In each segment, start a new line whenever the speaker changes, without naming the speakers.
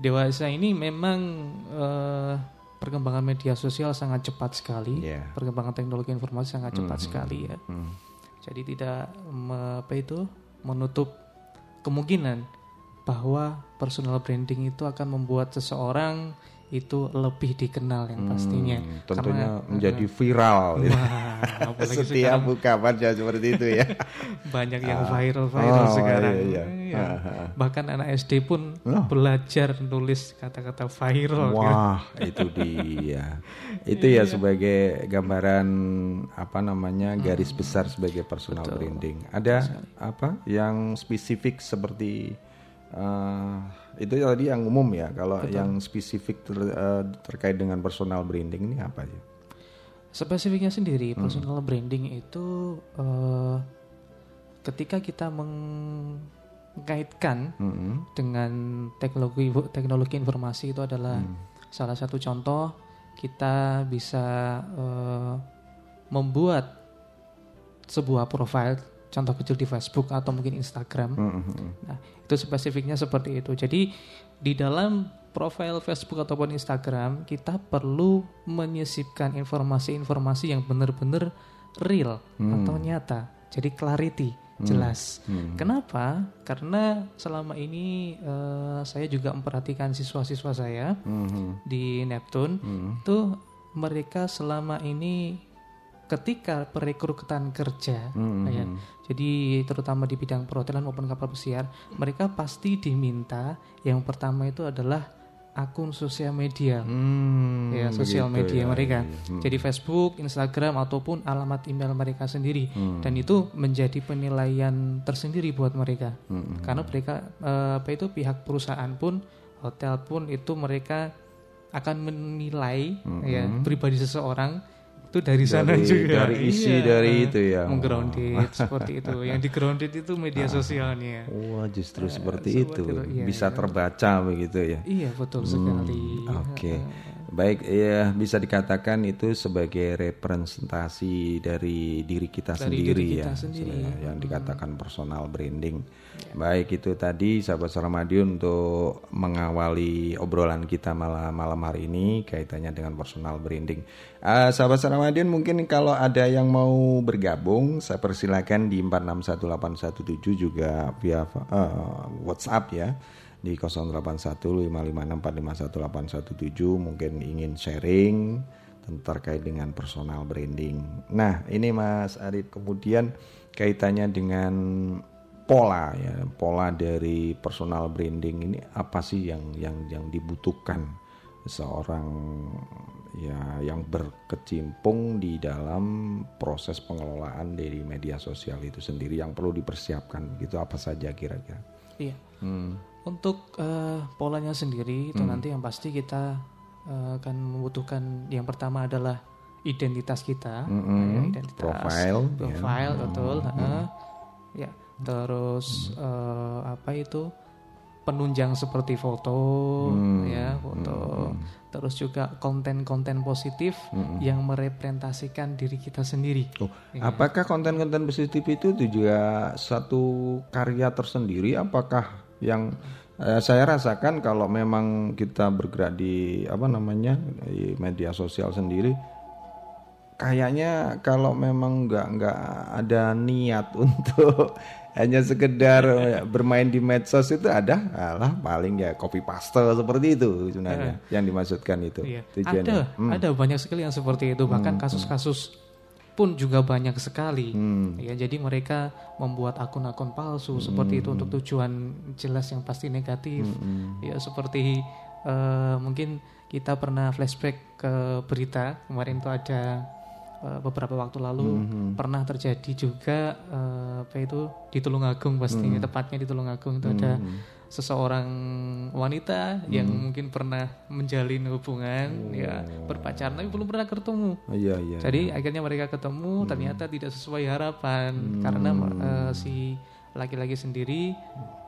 dewasa ini memang eh, perkembangan media sosial sangat cepat sekali,
Iya.
perkembangan teknologi informasi sangat cepat
Mhm.
sekali ya.
Hmm.
Jadi tidak me- apa itu menutup kemungkinan bahwa personal branding itu akan membuat seseorang itu lebih dikenal yang pastinya.
Hmm, tentunya
Karena-
menjadi viral ya.
Wah,
Setiap buka baca seperti itu ya.
banyak yang viral-viral
Oh,
sekarang.
iya, iya.
Iya. Bahkan anak SD pun
Loh.
belajar nulis kata-kata viral. gitu.
Wah, itu dia. Itu ya sebagai gambaran apa namanya garis besar sebagai personal branding. Ada apa yang spesifik seperti eh, itu tadi yang umum ya. Kalau yang spesifik ter- eh, terkait dengan personal branding ini apa ya?
Spesifiknya sendiri
Hmm.
personal branding itu eh, ketika kita mengkaitkan
Mm-mm.
dengan teknologi teknologi informasi itu adalah
Hmm.
salah satu contoh kita bisa eh, membuat sebuah profile contoh kecil di Facebook atau mungkin Instagram.
Mm-mm.
Nah, itu spesifiknya seperti itu. Jadi di dalam profile Facebook ataupun Instagram kita perlu menyisipkan informasi-informasi yang benar-benar real atau nyata. Jadi clarity, jelas. Kenapa? Karena selama ini eh, saya juga memperhatikan siswa-siswa saya
Mhm.
di Neptune itu mereka selama ini ketika perekrutan kerja ya, jadi terutama di bidang perhotelan maupun kapal pesiar mereka pasti diminta yang pertama itu adalah akun sosial media.
Hmm,
ya sosial
begitu
media
ya,
mereka.
iya.
jadi Facebook Instagram ataupun alamat email mereka sendiri.
Hmm.
dan itu menjadi penilaian tersendiri buat mereka.
Hmm.
karena mereka eh, apa itu pihak perusahaan pun hotel pun itu mereka akan menilai ya pribadi seseorang itu dari, sana
Hmm. Dari-
juga
dari isi
Iya.
dari itu ya.
menggrounded seperti itu yang di grounded itu media sosialnya
Wah, justru seperti itu.
seperti itu, iya,
Bisa terbaca begitu ya.
iya betul sekali
Oke. Baik, ya bisa dikatakan itu sebagai representasi dari diri kita
Dari
sendiri
diri kita
ya.
sendiri.
Yang dikatakan personal branding. Baik, itu tadi sahabat Saramadion untuk mengawali obrolan kita malam malam hari ini kaitannya dengan personal branding. Ah, sahabat Saramadion mungkin kalau ada yang mau bergabung, saya persilakan di 461817 juga via eh, WhatsApp ya di 081556451817 mungkin ingin sharing terkait dengan personal branding. Nah, ini Mas Arif kemudian kaitannya dengan pola ya, pola dari personal branding ini apa sih yang yang yang dibutuhkan seorang ya yang berkecimpung di dalam proses pengelolaan dari media sosial itu sendiri yang perlu dipersiapkan gitu apa saja kira-kira.
iya
Hmm.
Untuk eh, polanya sendiri itu nanti yang pasti kita eh, akan membutuhkan yang pertama adalah identitas kita,
Mm-mm.
ya, identitas,
Profile, ya.
profile betul, heeh. ya. Terus eh, apa itu penunjang seperti foto,
Hmm.
ya foto. Terus juga konten-konten positif yang merepresentasikan diri kita sendiri.
Oh, apakah konten-konten positif itu juga satu karya tersendiri? Apakah yang eh, saya rasakan kalau memang kita bergerak di apa namanya di media sosial sendiri, kayaknya kalau memang nggak nggak ada niat untuk hanya sekedar bermain di medsos itu ada alah paling ya copy paste seperti itu sebenarnya yang dimaksudkan itu
Iya.
tujuannya.
Ada, ada banyak sekali yang seperti itu. Bahkan kasus-kasus pun juga banyak sekali. Ya, jadi mereka membuat akun-akun palsu seperti itu untuk tujuan jelas yang pasti negatif. Ya, seperti eh, mungkin kita pernah flashback ke berita kemarin itu ada eh, beberapa waktu lalu pernah terjadi juga eh, apa itu di Tulungagung pastinya tepatnya di Tulungagung itu ada seseorang wanita yang mungkin pernah menjalin hubungan ya berpacaran tapi belum pernah ketemu.
Oh, iya iya.
jadi akhirnya mereka ketemu ternyata tidak sesuai harapan. Karena eh, si laki-laki sendiri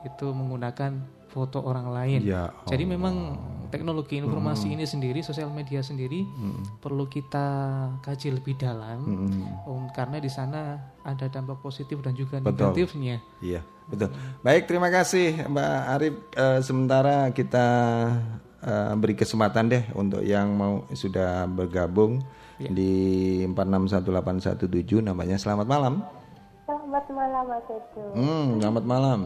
itu menggunakan foto orang lain
Ya
jadi memang teknologi informasi ini sendiri, sosial media sendiri perlu kita kaji lebih dalam, um, karena di sana ada dampak positif dan juga
Betul.
negatifnya.
Iya, betul. Baik, terima kasih Mbak Arif. Eh, sementara kita eh, beri kesempatan deh untuk yang mau sudah bergabung di 461817 namanya Selamat Malam.
Selamat malam Mas Edo.
Hmm, selamat malam.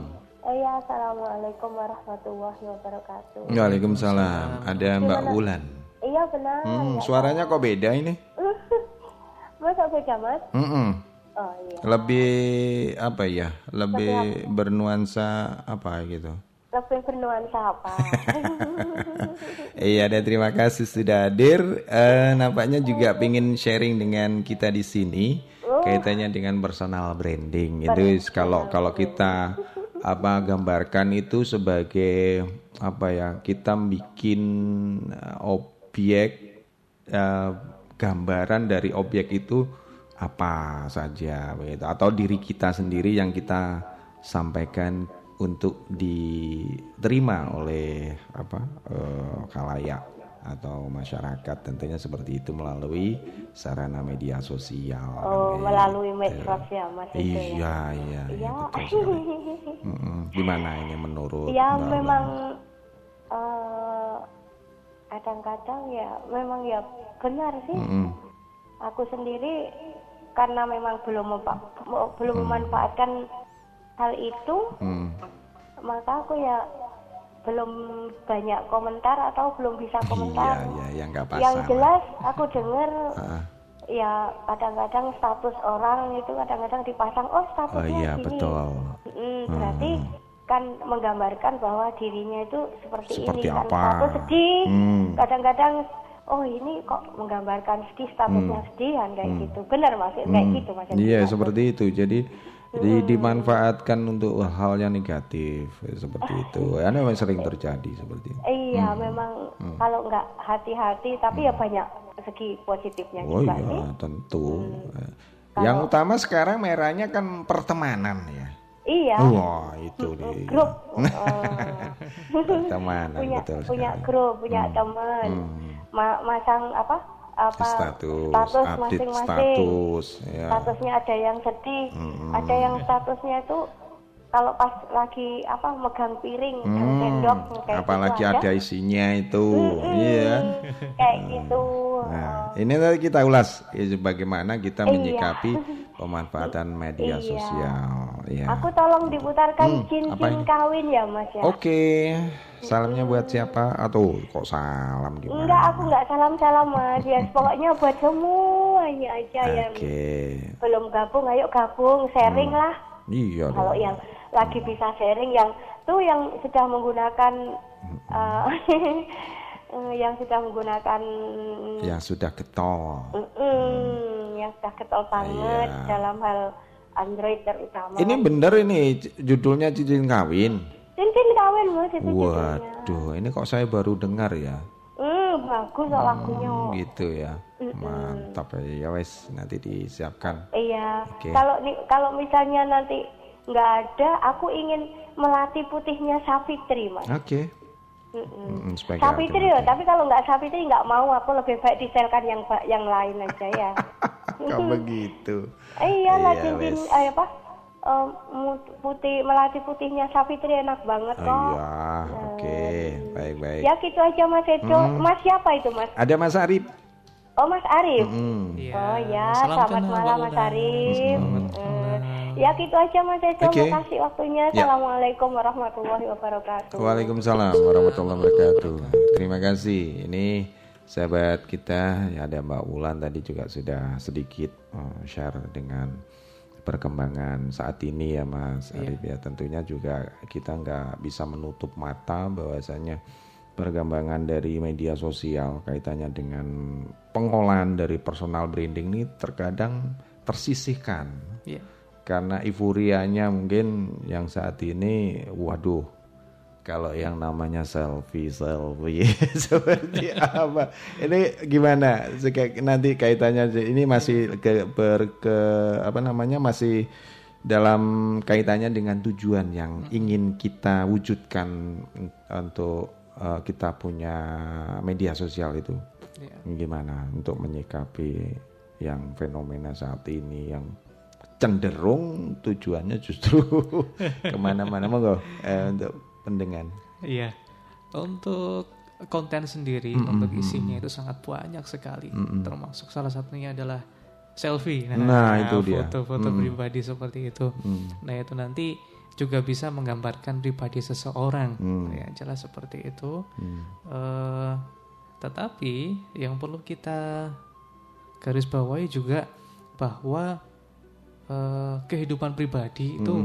Eh, ya, Assalamualaikum warahmatullahi wabarakatuh.
Waalaikumsalam. Ada Mbak Wulan.
Iya benar.
Hmm, suaranya kok beda ini?
Masa beda mas?
Mm-mm.
Oh iya.
Lebih apa ya? Lebih bernuansa apa gitu?
Lebih bernuansa apa?
Iya, dan terima kasih sudah hadir. Eh, nampaknya juga ingin sharing dengan kita di sini kaitannya dengan personal branding. Itu kalau kalau kita apa gambarkan itu sebagai apa ya? Kita bikin eh, objek eh, gambaran dari objek itu apa saja begitu atau diri kita sendiri yang kita sampaikan untuk diterima oleh apa eh, khalayak atau masyarakat tentunya seperti itu melalui sarana media sosial
Oh, melalui
gitu.
medsos ya mas itu ya.
iya iya iya
Ya.
Mm-mm. gimana ini menurut
Ya
Mbak
memang eh, kadang-kadang ya memang ya benar sih.
Mm-mm.
Aku sendiri karena memang belum mempa- belum memanfaatkan hal itu,
Hmm.
maka aku ya belum banyak komentar atau belum bisa
iya
komentar.
iya yang nggak pasang
Yang jelas aku dengar
Ah.
ya kadang-kadang status orang itu kadang-kadang dipasang oh
oh
statusnya
iya
gini.
betul
Mm, berarti kan menggambarkan bahwa dirinya itu seperti,
Seperti
ini kan
apa?
status sedih.
Hmm.
Kadang-kadang oh ini kok menggambarkan sedih statusnya sedih kan kayak gitu. Benar Mas, kayak gitu Mas.
Hmm. Iya seperti itu. Jadi di, dimanfaatkan untuk hal yang negatif seperti itu. Ya memang sering terjadi seperti itu.
Iya, memang kalau nggak hati-hati tapi ya banyak segi positifnya
Oh
juga
iya
sih.
tentu. Yang utama sekarang merahnya kan pertemanan ya.
Iya.
Wah itu di
Grup oh.
pertemanan
punya
betul
punya
sekali.
grup, punya teman. Ma- masang apa? Apa
Status,
status
update
masing-masing.
status, ya.
Statusnya ada yang sedih, ada yang statusnya itu kalau pas lagi apa megang piring, megang sendok kayak
Hmm, Apalagi
gitu
ada isinya itu, iya.
kayak gitu.
Nah, ini nanti kita ulas ya, bagaimana kita
Iya.
pemanfaatan media
Iya.
sosial. Ya.
Aku tolong diputarkan
apa
cincin kawin ya Mas ya.
Oke, salamnya buat siapa? Atau kok salam gimana?
Enggak, aku enggak salam-salam Mas. Ya, pokoknya buat semuanya aja yang
Oke,
belum gabung, ayo gabung, sharing lah.
iya
Kalau yang lagi bisa sharing, yang tuh yang sudah menggunakan, eh, eh, yang sudah menggunakan,
Yang sudah getol.
mm, yang sudah ketol banget
Iya.
dalam hal Android terutama.
Ini bener ini judulnya cincin kawin.
Cincin kawin Mas itu judulnya.
Waduh, ini kok saya baru dengar ya.
Hmm, bagus kok lagunya.
Gitu ya. Mantap ya. Ya wes, nanti disiapkan.
Iya.
Oke.
Kalau kalau misalnya nanti nggak ada, aku ingin melatih putihnya Safitri, Mas.
Oke.
Mm-mm.
Mm, sebagai
Safitri
alternatif.
loh, tapi kalau nggak Safitri nggak mau, aku lebih baik diselkan yang yang lain aja ya.
Kok begitu?
Eh, iyalah
Iya,
cincin
wes.
eh, apa? mu- putih melatih putihnya Safitri enak banget
Oh,
kok.
iya, oke, baik-baik.
Ya gitu aja Mas Edo.
Hmm.
Mas siapa itu Mas?
Ada Mas Arif.
Oh Mas Arif.
Hmm.
Iya,
Oh ya,
salam
selamat malam Mas
Ulan.
Arif. Eh, ya gitu aja Mas Edo,
Oke.
makasih waktunya.
Ya.
Assalamualaikum warahmatullahi wabarakatuh.
Waalaikumsalam warahmatullahi wabarakatuh. Terima kasih. Ini sahabat kita ya ada Mbak Wulan tadi juga sudah sedikit eh, share dengan perkembangan saat ini ya Mas Arif ya tentunya juga kita nggak bisa menutup mata bahwasanya perkembangan dari media sosial kaitannya dengan pengolahan dari personal branding ini terkadang tersisihkan.
Iya.
karena euforianya mungkin yang saat ini waduh kalau yang namanya selfie selfie seperti apa? Ini gimana? Nanti kaitannya ini masih ke, ber, ke apa namanya masih dalam kaitannya dengan tujuan yang ingin kita wujudkan untuk uh, kita punya media sosial itu
Ya.
gimana untuk menyikapi yang fenomena saat ini yang cenderung tujuannya justru ke mana-mana monggo eh, untuk pendengar.
Iya. Untuk konten sendiri untuk isinya itu sangat banyak sekali. Termasuk salah satunya adalah selfie.
Nah, itu dia.
Foto-foto pribadi seperti itu. Nah, itu nanti juga bisa menggambarkan pribadi seseorang. Ya, jelas seperti itu. Eh, tetapi yang perlu kita garis bawahi juga bahwa eh, kehidupan pribadi itu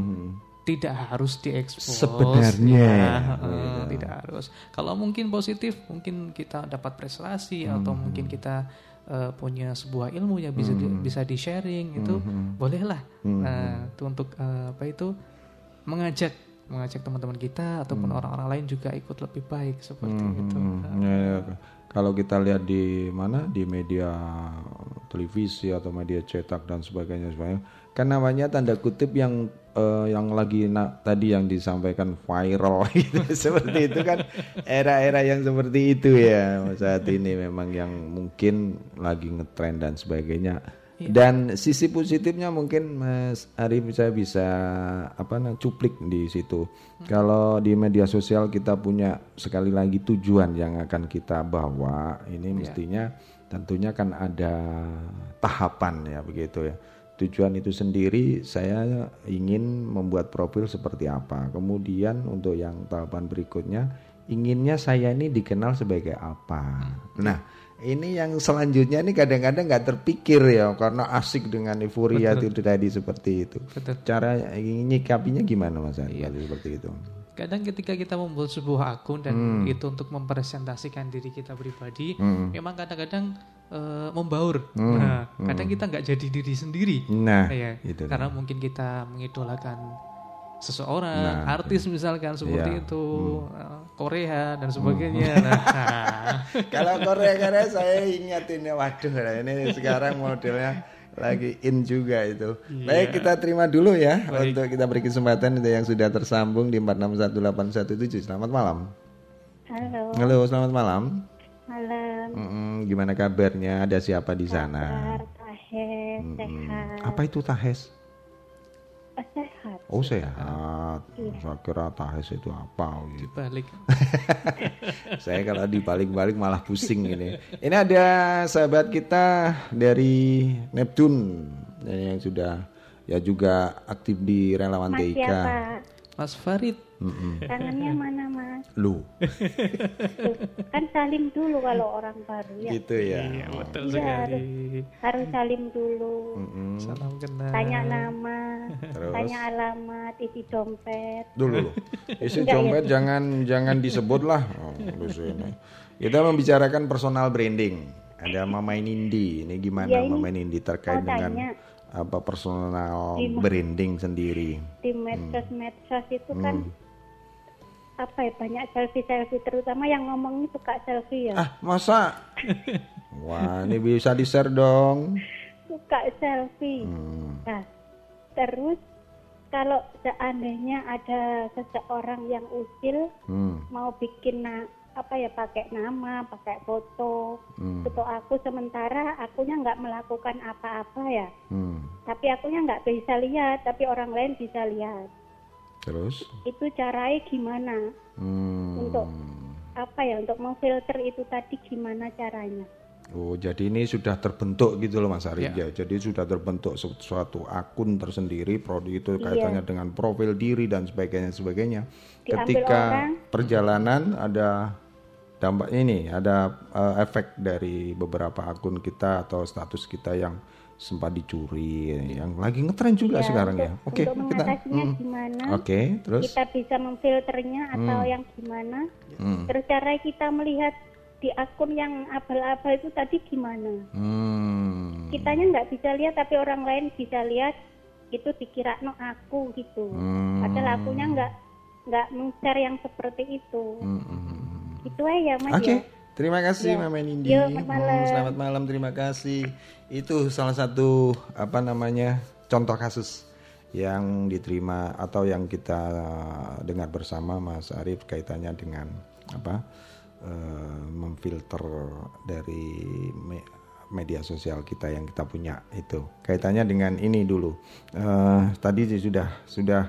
tidak harus diekspos.
Sebenarnya,
ya, eh, tidak harus. Kalau mungkin positif, mungkin kita dapat prestasi atau mungkin kita eh, punya sebuah ilmu yang bisa di, bisa di sharing itu bolehlah. Nah, itu untuk eh, apa itu mengajak mengajak teman-teman kita ataupun orang-orang lain juga ikut lebih baik seperti itu.
Hmm, ya, ya. Kalau kita lihat di mana di media televisi atau media cetak dan sebagainya, sebagainya kan namanya tanda kutip yang eh, yang lagi na- tadi yang disampaikan viral gitu seperti itu kan era-era yang seperti itu ya saat ini memang yang mungkin lagi ngetrend dan sebagainya dan sisi positifnya mungkin Mas Arif saya bisa apa nah, cuplik di situ. Kalau di media sosial kita punya sekali lagi tujuan yang akan kita bawa, ini mestinya tentunya kan ada tahapan ya begitu ya. Tujuan itu sendiri saya ingin membuat profil seperti apa. Kemudian untuk yang tahapan berikutnya inginnya saya ini dikenal sebagai apa. Nah, ini yang selanjutnya ini kadang-kadang nggak terpikir ya karena asik dengan euforia itu tadi seperti itu.
Betul.
Cara nyikapinya gimana Mas kalau seperti itu?
Kadang ketika kita membuat sebuah akun dan itu untuk mempresentasikan diri kita pribadi, memang kadang-kadang eh, membaur. Nah, kadang kita nggak jadi diri sendiri.
Nah,
ya,
itu
karena mungkin kita mengidolakan seseorang, artis misalkan seperti
Iya.
itu, eh, Korea dan sebagainya. Nah,
Kalau Korea Korea saya ingatin ya waduh ini sekarang modelnya lagi in juga itu. Baik kita terima dulu ya untuk kita beri kesempatan itu yang sudah tersambung di 461817. Selamat malam.
Halo,
Halo, selamat malam.
malam.
Mm-mm, gimana kabarnya? Ada siapa di sana?
Kabar Tahes, sehat.
Apa itu tahes?
Oh, sehat.
Oh sehat. Saya kira tahes itu apa? gitu.
dibalik.
Saya kalau dibalik-balik malah pusing ini. Ini ada sahabat kita dari Neptune yang sudah ya juga aktif di relawan
Mas
TIK.
siapa?
Mas Farid,
Tangannya mana mas?
Lu,
Tuh, kan salim dulu kalau orang baru ya.
gitu ya.
Iya, betul
Iya,
sekali.
Harus salim dulu.
Salam kenal.
Tanya nama,
Terus?
tanya alamat, isi dompet.
Dulu, isi dompet jangan jangan disebut lah. Oh, di sini. Kita membicarakan personal branding. Ada Mama Nindi. Ini gimana
Ya, ini
Mama Nindi terkait dengan
tanya.
apa personal branding sendiri?
Di medsos-medsos itu kan apa ya banyak selfie-selfie terutama yang ngomongnya suka selfie ya.
Ah, masa? Wah, ini bisa di-share dong.
Suka selfie.
Hmm.
Nah, terus kalau seandainya ada seseorang yang usil
Hmm.
mau bikin na- apa ya pakai nama, pakai foto,
Hmm.
foto aku sementara akunya nggak melakukan apa-apa ya,
Hmm.
tapi akunya nggak bisa lihat, tapi orang lain bisa lihat.
Terus?
Itu caranya gimana?
Hmm.
Untuk apa ya? Untuk memfilter itu tadi gimana caranya?
Oh, jadi ini sudah terbentuk gitu loh Mas Arif ya. Jadi sudah terbentuk su- suatu akun tersendiri, produk itu kaitannya dengan profil diri dan sebagainya sebagainya.
Diambil
Ketika
orang.
perjalanan ada dampak ini, ada eh, efek dari beberapa akun kita atau status kita yang sempat dicuri, yang lagi ngetren juga
Ya,
sekarang
untuk,
ya. Oke,
untuk
kita
mengatasinya
mm.
gimana?
Oke, terus
Kita bisa memfilternya atau yang gimana?
Hmm.
Terus cara kita melihat di akun yang abal-abal itu tadi gimana?
Hmm.
Kitanya nggak bisa lihat tapi orang lain bisa lihat itu dikira no aku gitu.
Hmm.
Padahal akunya nggak nggak men-share yang seperti itu.
Hmm.
Itu aja mas
Oke,
ya.
Terima kasih
Ya.
Mama Nindi.
Yo, selamat malam.
Hmm, selamat malam, terima kasih. Itu salah satu apa namanya contoh kasus yang diterima atau yang kita dengar bersama Mas Arief kaitannya dengan apa uh, memfilter dari me media sosial kita yang kita punya itu kaitannya dengan ini dulu uh, tadi sudah sudah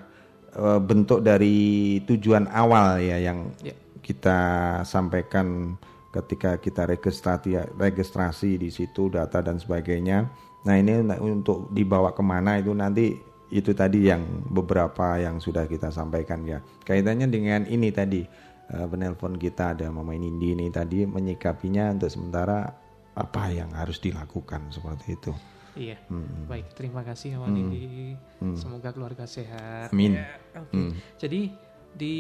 uh, bentuk dari tujuan awal ya yang yeah. kita sampaikan ketika kita registrasi registrasi di situ data dan sebagainya nah ini untuk dibawa ke mana itu nanti itu tadi yang beberapa yang sudah kita sampaikan ya kaitannya dengan ini tadi uh, penelpon kita ada Mama Nindi ini tadi menyikapinya untuk sementara apa yang harus dilakukan seperti itu.
Iya. Hmm. Baik, terima kasih Mama hmm. Nindi. Hmm. Semoga keluarga sehat.
Amin.
Ya, okay. hmm. Jadi di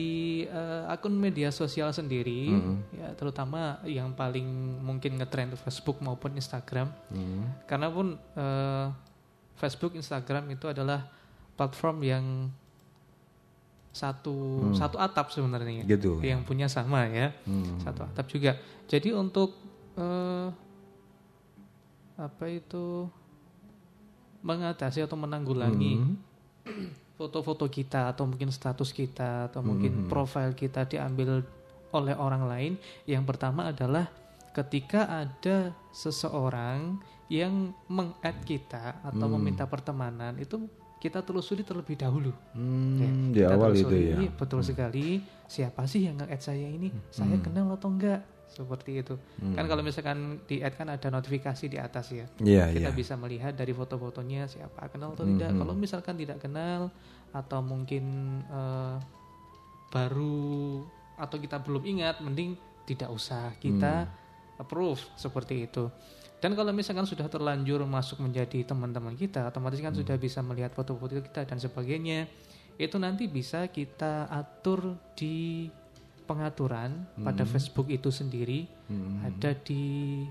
uh, akun media sosial sendiri hmm. ya terutama yang paling mungkin ngetrend Facebook maupun Instagram. Hmm. Karena pun uh, Facebook, Instagram itu adalah platform yang satu hmm. satu atap sebenarnya
gitu
yang ya. punya sama ya hmm. satu atap juga jadi untuk uh, apa itu mengatasi atau menanggulangi hmm. Foto-foto hmm. kita atau mungkin status kita atau hmm. mungkin profil kita diambil oleh orang lain yang pertama adalah ketika ada seseorang yang meng-add kita atau hmm. meminta pertemanan itu kita telusuri terlebih dahulu.
Hmm, ya, di awal itu ya.
Betul hmm. sekali. Siapa sih yang nge-add saya ini? Hmm. Saya kenal atau enggak? Seperti itu. Hmm. Kan kalau misalkan di-add kan ada notifikasi di atas ya.
Yeah,
kita
yeah.
bisa melihat dari foto-fotonya siapa kenal atau hmm. tidak. Kalau misalkan tidak kenal atau mungkin uh, baru atau kita belum ingat, mending tidak usah kita hmm. approve seperti itu. Dan kalau misalkan sudah terlanjur masuk menjadi teman-teman kita, otomatis kan hmm. sudah bisa melihat foto-foto kita dan sebagainya. Itu nanti bisa kita atur di pengaturan hmm. pada Facebook itu sendiri hmm. ada di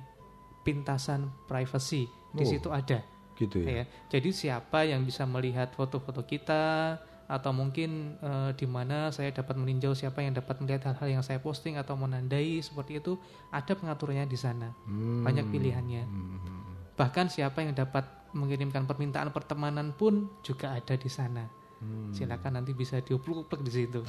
pintasan privacy. Di oh, situ ada.
Gitu ya. ya.
Jadi siapa yang bisa melihat foto-foto kita, atau mungkin uh, di mana saya dapat meninjau siapa yang dapat melihat hal-hal yang saya posting atau menandai seperti itu ada pengaturannya di sana hmm. banyak pilihannya hmm. bahkan siapa yang dapat mengirimkan permintaan pertemanan pun juga ada di sana Hmm. Silakan nanti bisa diupluk-upluk di situ.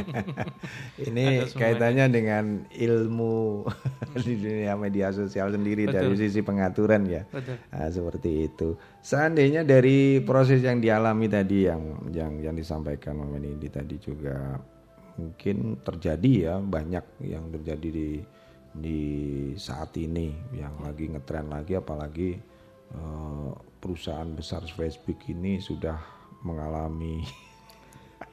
Ini kaitannya dengan ilmu di dunia media sosial sendiri Betul. dari sisi pengaturan ya. Betul. Nah, seperti itu. Seandainya dari proses yang dialami tadi yang yang yang disampaikan Mama Nindi tadi juga mungkin terjadi ya banyak yang terjadi di di saat ini yang lagi ngetren lagi apalagi uh, perusahaan besar Facebook ini sudah mengalami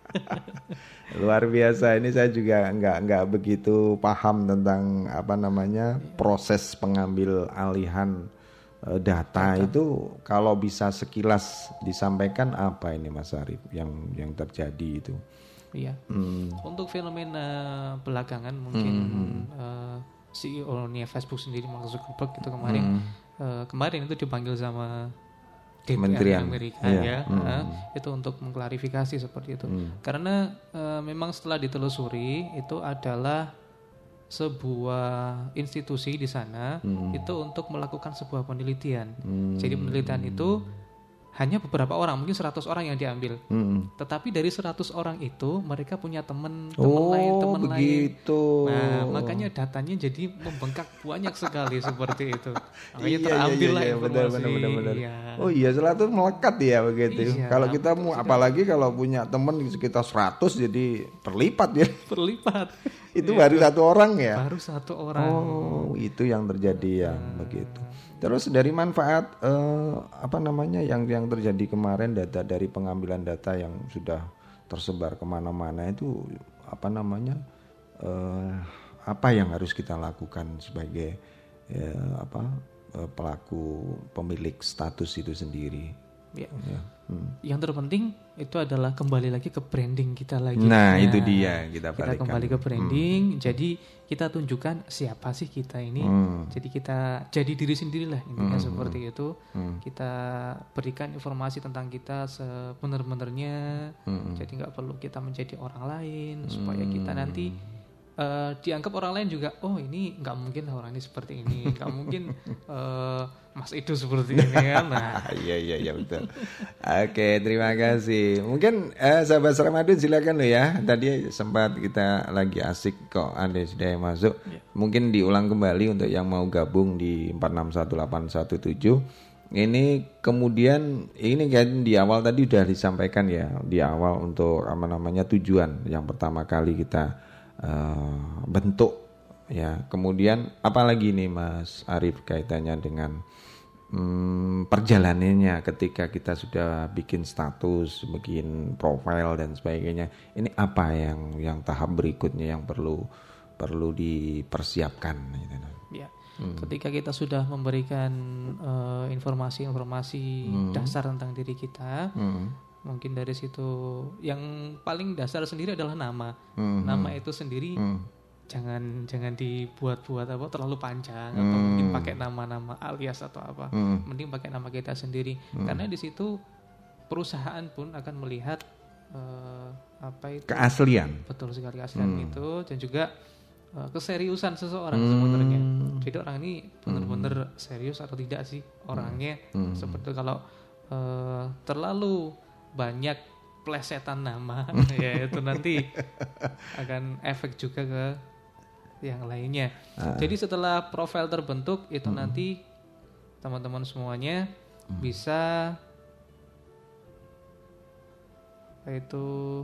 luar biasa ini saya juga nggak nggak begitu paham tentang apa namanya proses pengambil alihan uh, data, itu kalau bisa sekilas disampaikan apa ini Mas Arif yang yang terjadi itu
iya hmm. untuk fenomena belakangan mungkin hmm. uh, CEO-nya Facebook sendiri Mark Zuckerberg itu kemarin hmm. uh, kemarin itu dipanggil sama Kementerian Amerika yeah. ya hmm. uh, itu untuk mengklarifikasi seperti itu hmm. karena uh, memang setelah ditelusuri itu adalah sebuah institusi di sana hmm. itu untuk melakukan sebuah penelitian jadi penelitian itu hanya beberapa orang, mungkin 100 orang yang diambil. Hmm. Tetapi dari 100 orang itu mereka punya teman, teman
oh,
lain, teman
lain.
Nah, makanya datanya jadi membengkak banyak sekali seperti itu. Makanya iya, terambil iya, iya, lah benar, benar, benar, benar.
Iya. Oh iya, selalu melekat ya begitu. Iya, kalau kita mau apalagi kalau punya teman sekitar 100 jadi terlipat ya.
Terlipat.
itu iya, baru satu orang ya.
Baru satu orang.
Oh, itu yang terjadi yang hmm. begitu. Terus dari manfaat eh, apa namanya yang yang terjadi kemarin data dari pengambilan data yang sudah tersebar ke mana-mana itu apa namanya eh, apa yang harus kita lakukan sebagai eh, apa eh, pelaku pemilik status itu sendiri
Ya. ya. Hmm. Yang terpenting itu adalah kembali lagi ke branding kita lagi.
Nah, nah itu dia kita
Kita kembali ke branding. Hmm. Jadi kita tunjukkan siapa sih kita ini. Hmm. Jadi kita jadi diri sendirilah intinya hmm. seperti itu. Hmm. Kita berikan informasi tentang kita sebenar-benarnya. Hmm. Jadi nggak perlu kita menjadi orang lain hmm. supaya kita nanti uh, dianggap orang lain juga oh ini nggak mungkin orang ini seperti ini. Nggak mungkin uh, Mas itu seperti ini kan. Nah.
Iya iya iya betul. Oke terima kasih. Mungkin uh, sahabat Ramadhan silakan lo ya. Tadi sempat kita lagi asik kok anda sudah masuk. Ya. mungkin diulang kembali untuk yang mau gabung di 461817 ini kemudian ini kan di awal tadi sudah disampaikan ya di awal untuk apa namanya tujuan yang pertama kali kita uh, bentuk ya kemudian apalagi nih Mas Arief kaitannya dengan um, perjalanannya ketika kita sudah bikin status bikin profil dan sebagainya ini apa yang yang tahap berikutnya yang perlu perlu dipersiapkan gitu.
ya Hmm. Ketika kita sudah memberikan eh, informasi-informasi uh, hmm. dasar tentang diri kita, hmm. Mungkin dari situ yang paling dasar sendiri adalah nama. Hmm. Nama itu sendiri hmm. jangan jangan dibuat-buat apa terlalu panjang hmm. atau mungkin pakai nama-nama alias atau apa. Hmm. Mending pakai nama kita sendiri hmm. karena di situ perusahaan pun akan melihat uh, apa itu
keaslian.
Betul sekali keaslian hmm. itu dan juga uh, keseriusan seseorang hmm. sebenarnya. Jadi orang ini benar-benar hmm. serius atau tidak sih orangnya. Hmm. Seperti kalau uh, terlalu banyak plesetan nama ya itu nanti akan efek juga ke yang lainnya. Uh. Jadi setelah profil terbentuk itu hmm. nanti teman-teman semuanya hmm. bisa itu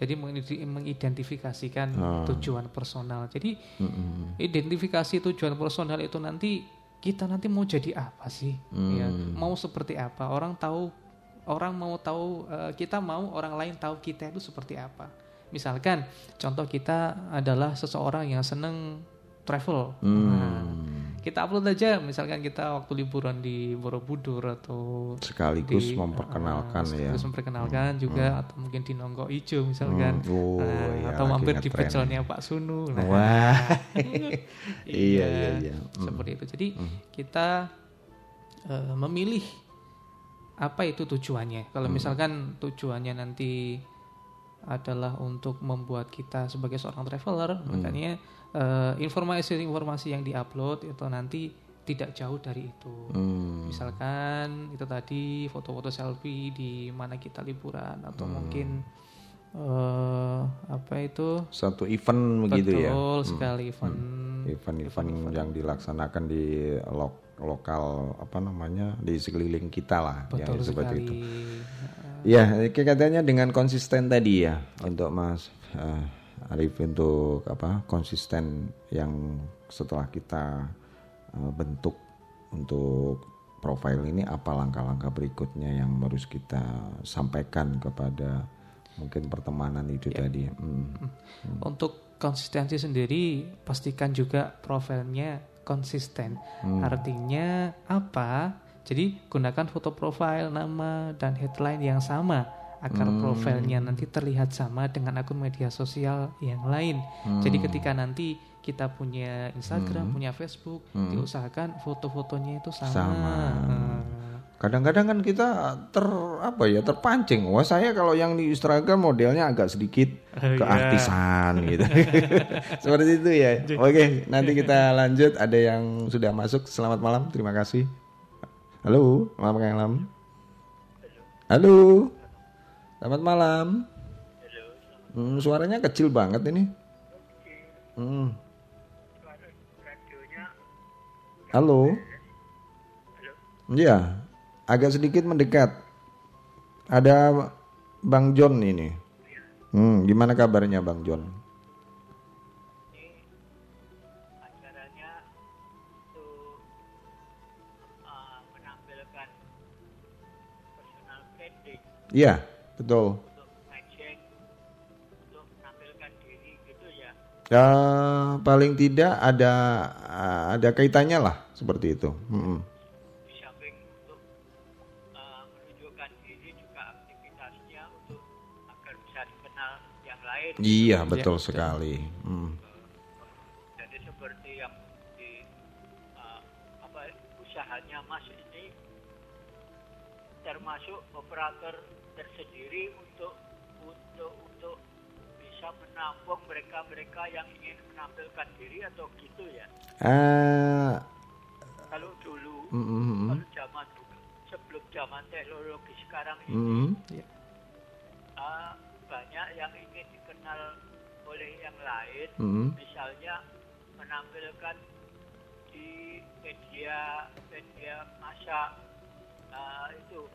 jadi mengidentifikasikan oh. tujuan personal. Jadi mm-hmm. identifikasi tujuan personal itu nanti kita nanti mau jadi apa sih? Mm. Ya, mau seperti apa? Orang tahu orang mau tahu uh, kita mau orang lain tahu kita itu seperti apa. Misalkan contoh kita adalah seseorang yang senang travel. Mm. Nah, kita upload aja misalkan kita waktu liburan di Borobudur atau
sekaligus di, memperkenalkan uh, sekaligus
ya memperkenalkan hmm. juga hmm. atau mungkin di Nonggo Ijo misalkan hmm. oh, nah, iya, atau mampir di pecelnya Pak Sunu
nah, wah iya iya iya
hmm. seperti itu jadi hmm. kita uh, memilih apa itu tujuannya kalau hmm. misalkan tujuannya nanti adalah untuk membuat kita sebagai seorang traveler hmm. makanya uh, informasi-informasi yang diupload itu nanti tidak jauh dari itu. Hmm. Misalkan itu tadi foto-foto selfie di mana kita liburan atau hmm. mungkin uh, apa itu
satu event begitu ya.
Betul hmm. sekali event.
Hmm. Event-event yang dilaksanakan di lo lokal apa namanya di sekeliling kita lah
ya, Betul
ya
seperti
itu. Ya, katanya dengan konsisten tadi ya untuk Mas uh, Arif untuk apa konsisten yang setelah kita uh, bentuk untuk profil ini apa langkah-langkah berikutnya yang harus kita sampaikan kepada mungkin pertemanan itu ya. tadi. Hmm.
Hmm. Untuk konsistensi sendiri pastikan juga profilnya konsisten. Hmm. Artinya apa? Jadi gunakan foto profil, nama dan headline yang sama agar hmm. profilnya nanti terlihat sama dengan akun media sosial yang lain. Hmm. Jadi ketika nanti kita punya Instagram, hmm. punya Facebook, hmm. diusahakan foto-fotonya itu sama. sama.
Hmm. Kadang-kadang kan kita ter apa ya terpancing. Wah saya kalau yang di Instagram modelnya agak sedikit oh, keartisan yeah. gitu. Seperti itu ya. Oke, nanti kita lanjut. Ada yang sudah masuk. Selamat malam. Terima kasih. Halo, malam Halo. Selamat malam. Halo. Hmm, suaranya kecil banget ini. Hmm. Halo. Iya, agak sedikit mendekat. Ada Bang John ini. Hmm, gimana kabarnya Bang John? Iya. Betul. Gitu ya. ya paling tidak ada ada kaitannya lah seperti itu. Hmm. Iya betul ya, sekali. Hmm.
Jadi seperti yang di uh, apa usahanya Mas ini termasuk operator tersendiri untuk untuk untuk bisa menampung mereka-mereka yang ingin menampilkan diri atau gitu ya?
Eh,
Kalau dulu,
mm, mm, mm,
kalau zaman dulu, sebelum zaman teknologi sekarang ini,
mm,
Ya.
ah, banyak yang lain,
mm,
misalnya menampilkan di media media masa ah, itu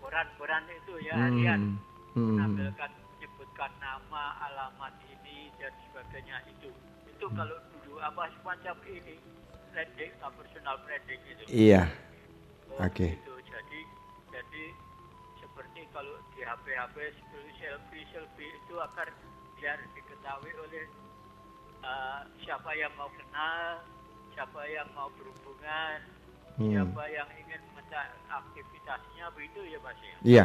koran-koran itu ya harian
mm, mm,
menampilkan menyebutkan nama alamat ini dan sebagainya itu itu
Hmm.
kalau dulu apa semacam ini branding personal branding itu
Iya.
Oh,
Oke.
gitu. jadi jadi seperti kalau di HP-HP selfie selfie itu akan biar diketahui oleh uh, siapa yang mau kenal siapa yang mau berhubungan
Hmm.
siapa yang ingin mencari aktivitasnya begitu ya mas ya
Iya.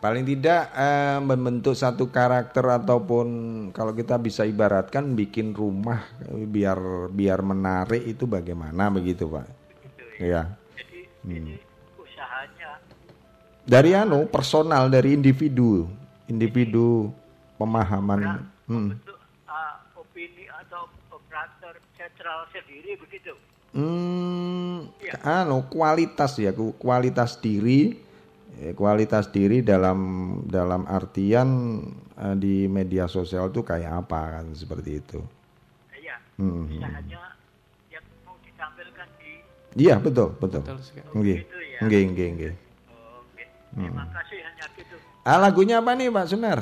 Paling tidak eh, membentuk satu karakter ataupun kalau kita bisa ibaratkan bikin rumah biar biar menarik itu bagaimana begitu, Pak.
begitu ya
Iya.
jadi
Hmm.
ini usahanya
Dari anu personal dari individu, individu pemahaman. Hmm.
membentuk uh, opini atau operator sentral sendiri begitu
Hmm, anu kualitas ya, ku- kualitas diri, eh, kualitas diri dalam dalam artian eh, di media sosial itu kayak apa kan seperti itu.
iya
Hmm.
usahanya yang mau ditampilkan di
Iya betul betul.
Betul sekali.
Nggih,
Gitu ya.
nggih, nggih, nggih.
Oke, terima kasih hanya gitu.
Ah lagunya apa nih Pak Sunar?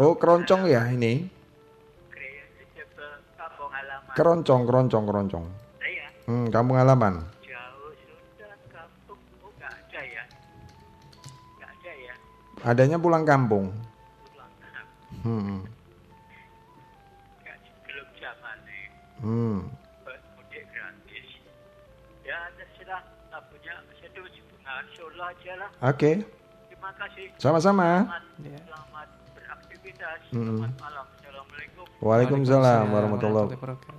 Oh keroncong ya ini. Keroncong, keroncong, keroncong.
Saya
Hmm, kampung halaman.
jauh sudah kampung, oh ya, ya,
Adanya pulang kampung.
pulang
Hmm.
nggak belum zaman nih.
Hmm.
mudik gratis. Ya terserah lagunya Sedu Bunga Solo aja lah.
Oke,
Terima kasih.
sama-sama.
Ya.
Selamat malam. Assalamualaikum.
Waalaikumsalam warahmatullahi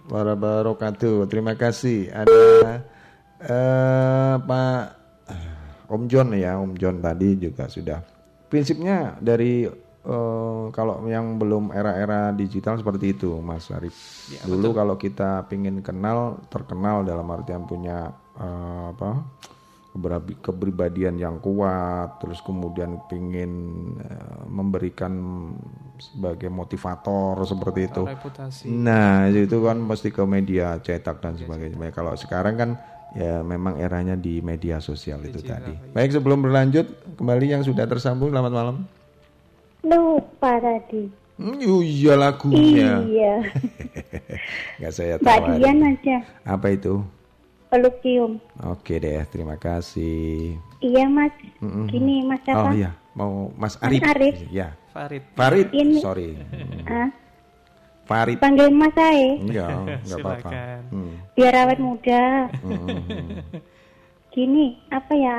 wabarakatuh.
Terima kasih. Ada eh, Pak eh, Om John ya, Om John tadi juga sudah. Prinsipnya dari eh, kalau yang belum era-era digital seperti itu, Mas Arif.
Ya,
Dulu kalau kita pingin kenal, terkenal dalam artian punya eh, apa? Kepribadian yang kuat, terus kemudian pingin eh, memberikan sebagai motivator seperti itu.
Reputasi.
Nah, itu kan mesti ke media cetak dan sebagainya. Kalau sekarang kan ya memang eranya di media sosial itu tadi. Baik, sebelum berlanjut, kembali yang sudah tersambung, selamat malam.
Lupa tadi.
Hmm, iya lagunya.
Iya.
Nggak saya
Mbak
tahu.
Dian aja.
Apa itu?
Peluk cium.
Oke deh, terima kasih.
Iya mas.
Mm-mm.
Gini mas
Oh
apa?
iya, mau Mas Arif.
Arif.
Ya,
Farid.
Farid.
Ini-
Sorry. Hmm.
Ah,
Farid.
panggil mas saya.
Iya, nggak apa-apa.
Silakan.
Hmm.
Biar awet muda.
Hmm.
Gini, apa ya?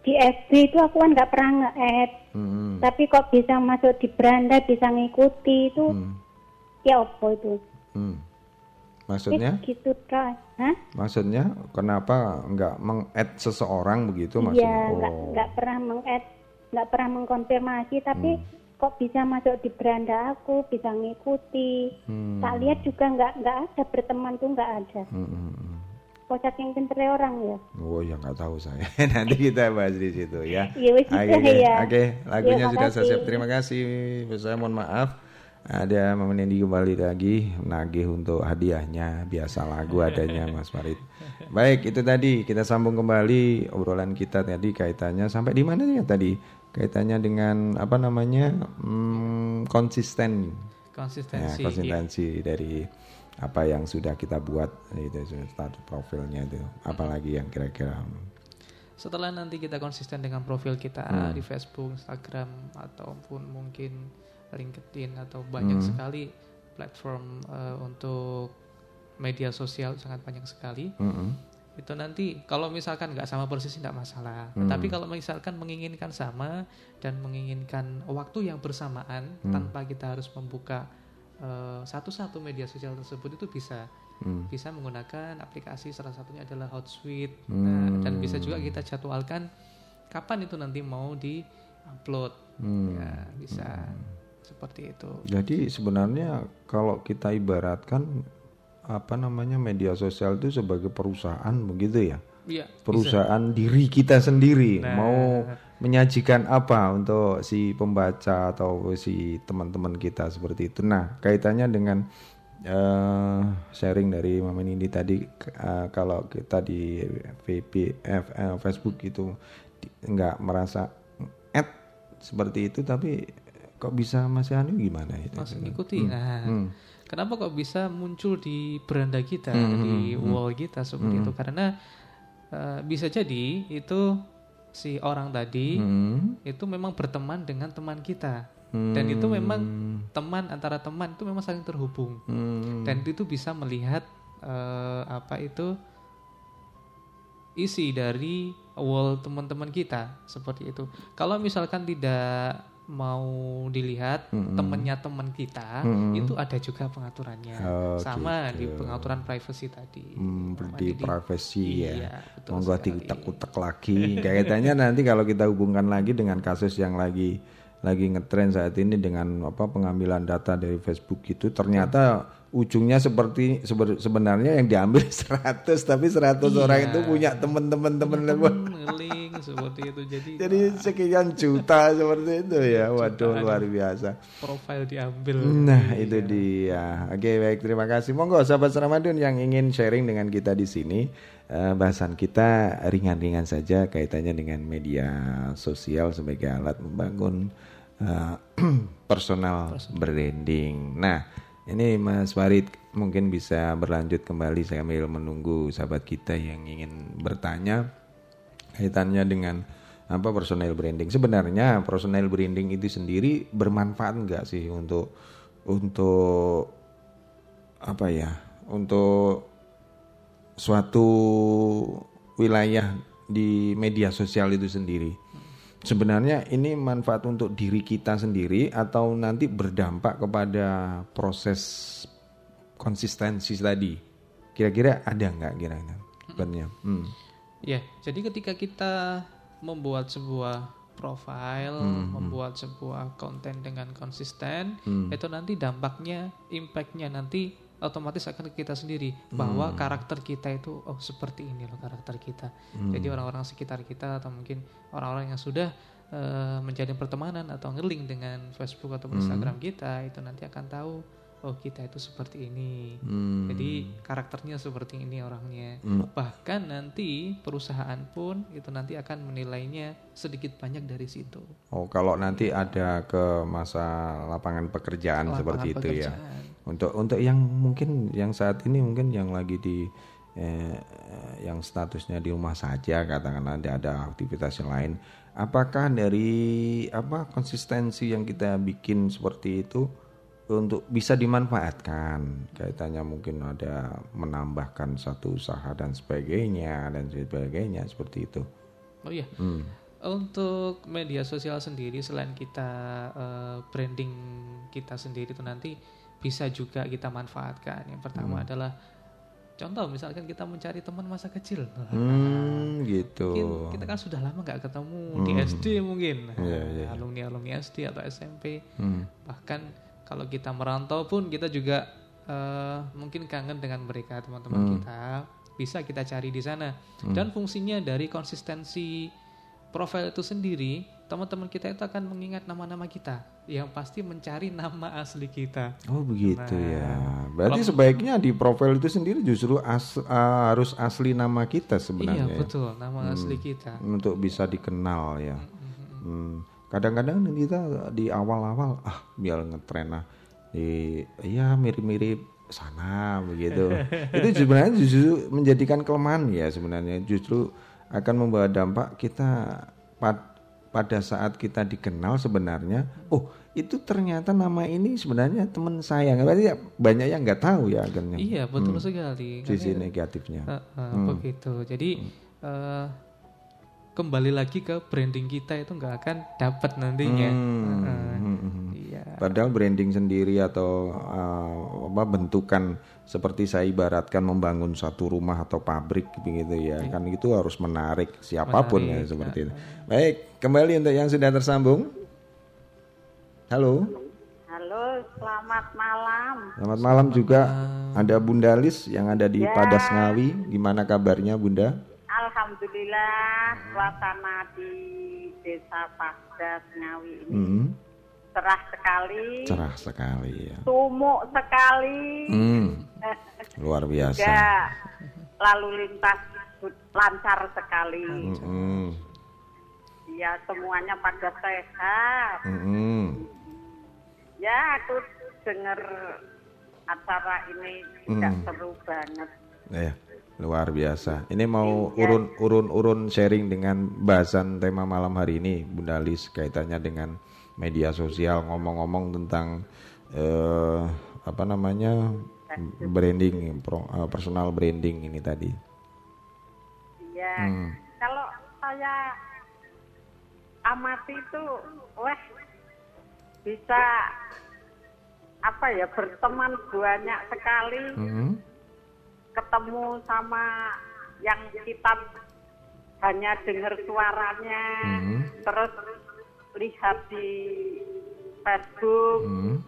Di FB itu aku kan nggak pernah nge-add.
Hmm.
Tapi kok bisa masuk di beranda, bisa ngikuti itu.
Hmm.
Ya apa itu?
Hmm.
Ya
Maksudnya?
gitu kan. Hah?
Maksudnya kenapa nggak meng-add seseorang begitu maksudnya?
Iya, nggak
oh.
nggak pernah meng-add, nggak pernah mengkonfirmasi, tapi
Hmm.
kok bisa masuk di beranda aku, bisa ngikuti.
Hmm.
Tak lihat juga nggak nggak ada berteman tuh nggak ada.
Hmm, hmm, hmm.
Kok saking pinternya orang ya.
Oh ya nggak tahu saya. Nanti kita bahas di situ ya.
Iya, wis
Oke, oke.
ya.
Oke, lagunya
Iya,
sudah saya siap. Terima kasih. Saya mohon maaf. Ada Mama Nendi kembali lagi nagih untuk hadiahnya biasa lagu adanya Mas Farid. Baik itu tadi kita sambung kembali obrolan kita tadi kaitannya sampai di mana ya tadi kaitannya dengan apa namanya hmm, konsisten ya,
Konsistensi.
konsistensi dari apa yang sudah kita buat itu start profilnya itu apalagi yang kira-kira
Setelah nanti kita konsisten dengan profil kita
Hmm.
di Facebook, Instagram ataupun mungkin LinkedIn atau banyak
Hmm.
sekali platform eh, untuk media sosial sangat banyak sekali.
Mm-mm.
Itu nanti kalau misalkan nggak sama persis tidak masalah.
Hmm.
Tapi kalau misalkan menginginkan sama dan menginginkan waktu yang bersamaan
Hmm.
tanpa kita harus membuka eh, satu-satu media sosial tersebut itu bisa. bisa menggunakan aplikasi salah satunya adalah Hotsuite. Nah, dan bisa juga kita jadwalkan kapan itu nanti mau di upload. Ya, bisa seperti itu.
Jadi sebenarnya kalau kita ibaratkan apa namanya media sosial itu sebagai perusahaan begitu ya?
Iya.
Perusahaan diri kita sendiri mau menyajikan apa untuk si pembaca atau si teman-teman kita seperti itu. Nah, kaitannya dengan eh, sharing dari Mama Nindi tadi eh, kalau kita di VP F- eh, Facebook itu nggak merasa add seperti itu tapi kok bisa Mas Anu gimana itu?
Mas ikuti. Nah, kenapa kok bisa muncul di beranda kita, di wall kita seperti itu? Karena eh, bisa jadi itu si orang tadi
Hmm.
itu memang berteman dengan teman kita. Dan itu memang teman antara teman itu memang saling terhubung.
Hmm.
Dan itu bisa melihat eh, apa itu isi dari wall teman-teman kita seperti itu. Kalau misalkan tidak mau dilihat temannya teman kita, itu ada juga pengaturannya.
Oh,
Sama di pengaturan privacy tadi.
Hmm, di
di-
privacy ya.
Iya,
Monggo diutak-utak lagi. Kaitannya nanti kalau kita hubungkan lagi dengan kasus yang lagi lagi ngetren saat ini dengan apa pengambilan data dari Facebook itu ternyata ujungnya seperti sebe- sebenarnya yang diambil 100 tapi 100 orang itu punya teman-teman teman
Ngeling seperti itu. Jadi
Jadi sekian juta seperti itu ya. Waduh luar biasa.
profil diambil.
Nah, itu dia. Oke, baik. Terima kasih. Monggo sahabat Ramadan yang ingin sharing dengan kita di sini. eh, bahasan kita ringan-ringan saja kaitannya dengan media sosial sebagai alat membangun eh, personal branding. Nah, ini Mas Farid mungkin bisa berlanjut kembali sambil menunggu sahabat kita yang ingin bertanya kaitannya dengan apa personal branding. Sebenarnya personal branding itu sendiri bermanfaat enggak sih untuk untuk apa ya? Untuk suatu wilayah di media sosial itu sendiri. Sebenarnya ini manfaat untuk diri kita sendiri atau nanti berdampak kepada proses konsistensi tadi. Kira-kira ada nggak kira-kira? Hmm.
Ya, jadi ketika kita membuat sebuah profile, membuat sebuah konten dengan konsisten, itu nanti dampaknya, impactnya nanti otomatis akan ke kita sendiri. Bahwa karakter kita itu oh seperti ini loh karakter kita. Jadi orang-orang sekitar kita atau mungkin orang-orang yang sudah eh, menjalin pertemanan atau ngeling dengan Facebook atau Instagram kita itu nanti akan tahu oh kita itu seperti ini. Jadi karakternya seperti ini orangnya. Bahkan nanti perusahaan pun itu nanti akan menilainya sedikit banyak dari situ.
Oh, kalau nanti ada ke masa lapangan pekerjaan
Lapangan
seperti itu ya.
pekerjaan.
Untuk untuk yang mungkin yang saat ini mungkin yang lagi di eh, yang statusnya di rumah saja katakanlah ada ada aktivitas yang lain. Apakah dari apa konsistensi yang kita bikin seperti itu untuk bisa dimanfaatkan kaitannya mungkin ada menambahkan satu usaha dan sebagainya dan sebagainya seperti itu.
Oh iya. Untuk media sosial sendiri selain kita eh, branding kita sendiri itu nanti bisa juga kita manfaatkan. Yang pertama adalah contoh misalkan kita mencari teman masa kecil.
Hmm, gitu.
Mungkin kita kan sudah lama nggak ketemu di SD mungkin. Alumni alumni SD atau SMP. Bahkan kalau kita merantau pun kita juga eh, mungkin kangen dengan mereka teman-teman kita. Bisa kita cari di sana. Dan fungsinya dari konsistensi profil itu sendiri, teman-teman kita itu akan mengingat nama-nama kita. Yang pasti mencari nama asli kita.
Oh begitu ya. Berarti sebaiknya di profil itu sendiri justru as- ah, harus asli nama kita
Iya
sebenarnya ya.
betul, nama asli kita.
untuk bisa dikenal ya. Hmm. Kadang-kadang kita di awal-awal ah biar ngetren lah di ya mirip-mirip sana begitu. itu sebenarnya justru menjadikan kelemahan ya sebenarnya. Justru akan membawa dampak kita pad- pada saat kita dikenal sebenarnya oh itu ternyata nama ini sebenarnya teman saya. Berarti ya banyak yang nggak tahu ya akhirnya.
Iya betul sekali.
sisi negatifnya.
Eh, eh, begitu. Jadi eh, kembali lagi ke branding kita itu nggak akan dapat nantinya. Eh, eh, Iya.
Padahal branding sendiri atau uh, apa bentukan seperti saya ibaratkan membangun satu rumah atau pabrik begitu ya. Kan itu harus menarik siapa pun ya
Menarik,
seperti itu. Baik, kembali untuk yang sudah tersambung. Halo.
Halo, selamat malam.
Selamat malam juga ada Bunda Lis yang ada di
Ya.
Padas Ngawi. Gimana kabarnya Bunda?
Alhamdulillah, suasana di Desa Padas Ngawi ini
Hmm,
cerah sekali,
cerah sekali ya.
sumuk sekali,
Hmm, luar biasa.
juga lalu lintas lancar sekali.
Hmm,
Ya, semuanya pada sehat.
hmm,
Ya, aku dengar acara ini juga
Hmm.
seru banget.
Ya, luar biasa. Ini mau urun urun urun sharing dengan bahasan tema malam hari ini, Bunda Lis kaitannya dengan media sosial ngomong-ngomong tentang eh, apa namanya branding, eh, personal branding ini tadi.
Iya.
Hmm.
Kalau saya amati itu, wah bisa apa ya berteman banyak sekali,
Hmm,
ketemu sama yang kita hanya dengar suaranya,
Hmm.
terus lihat di Facebook.
Hmm,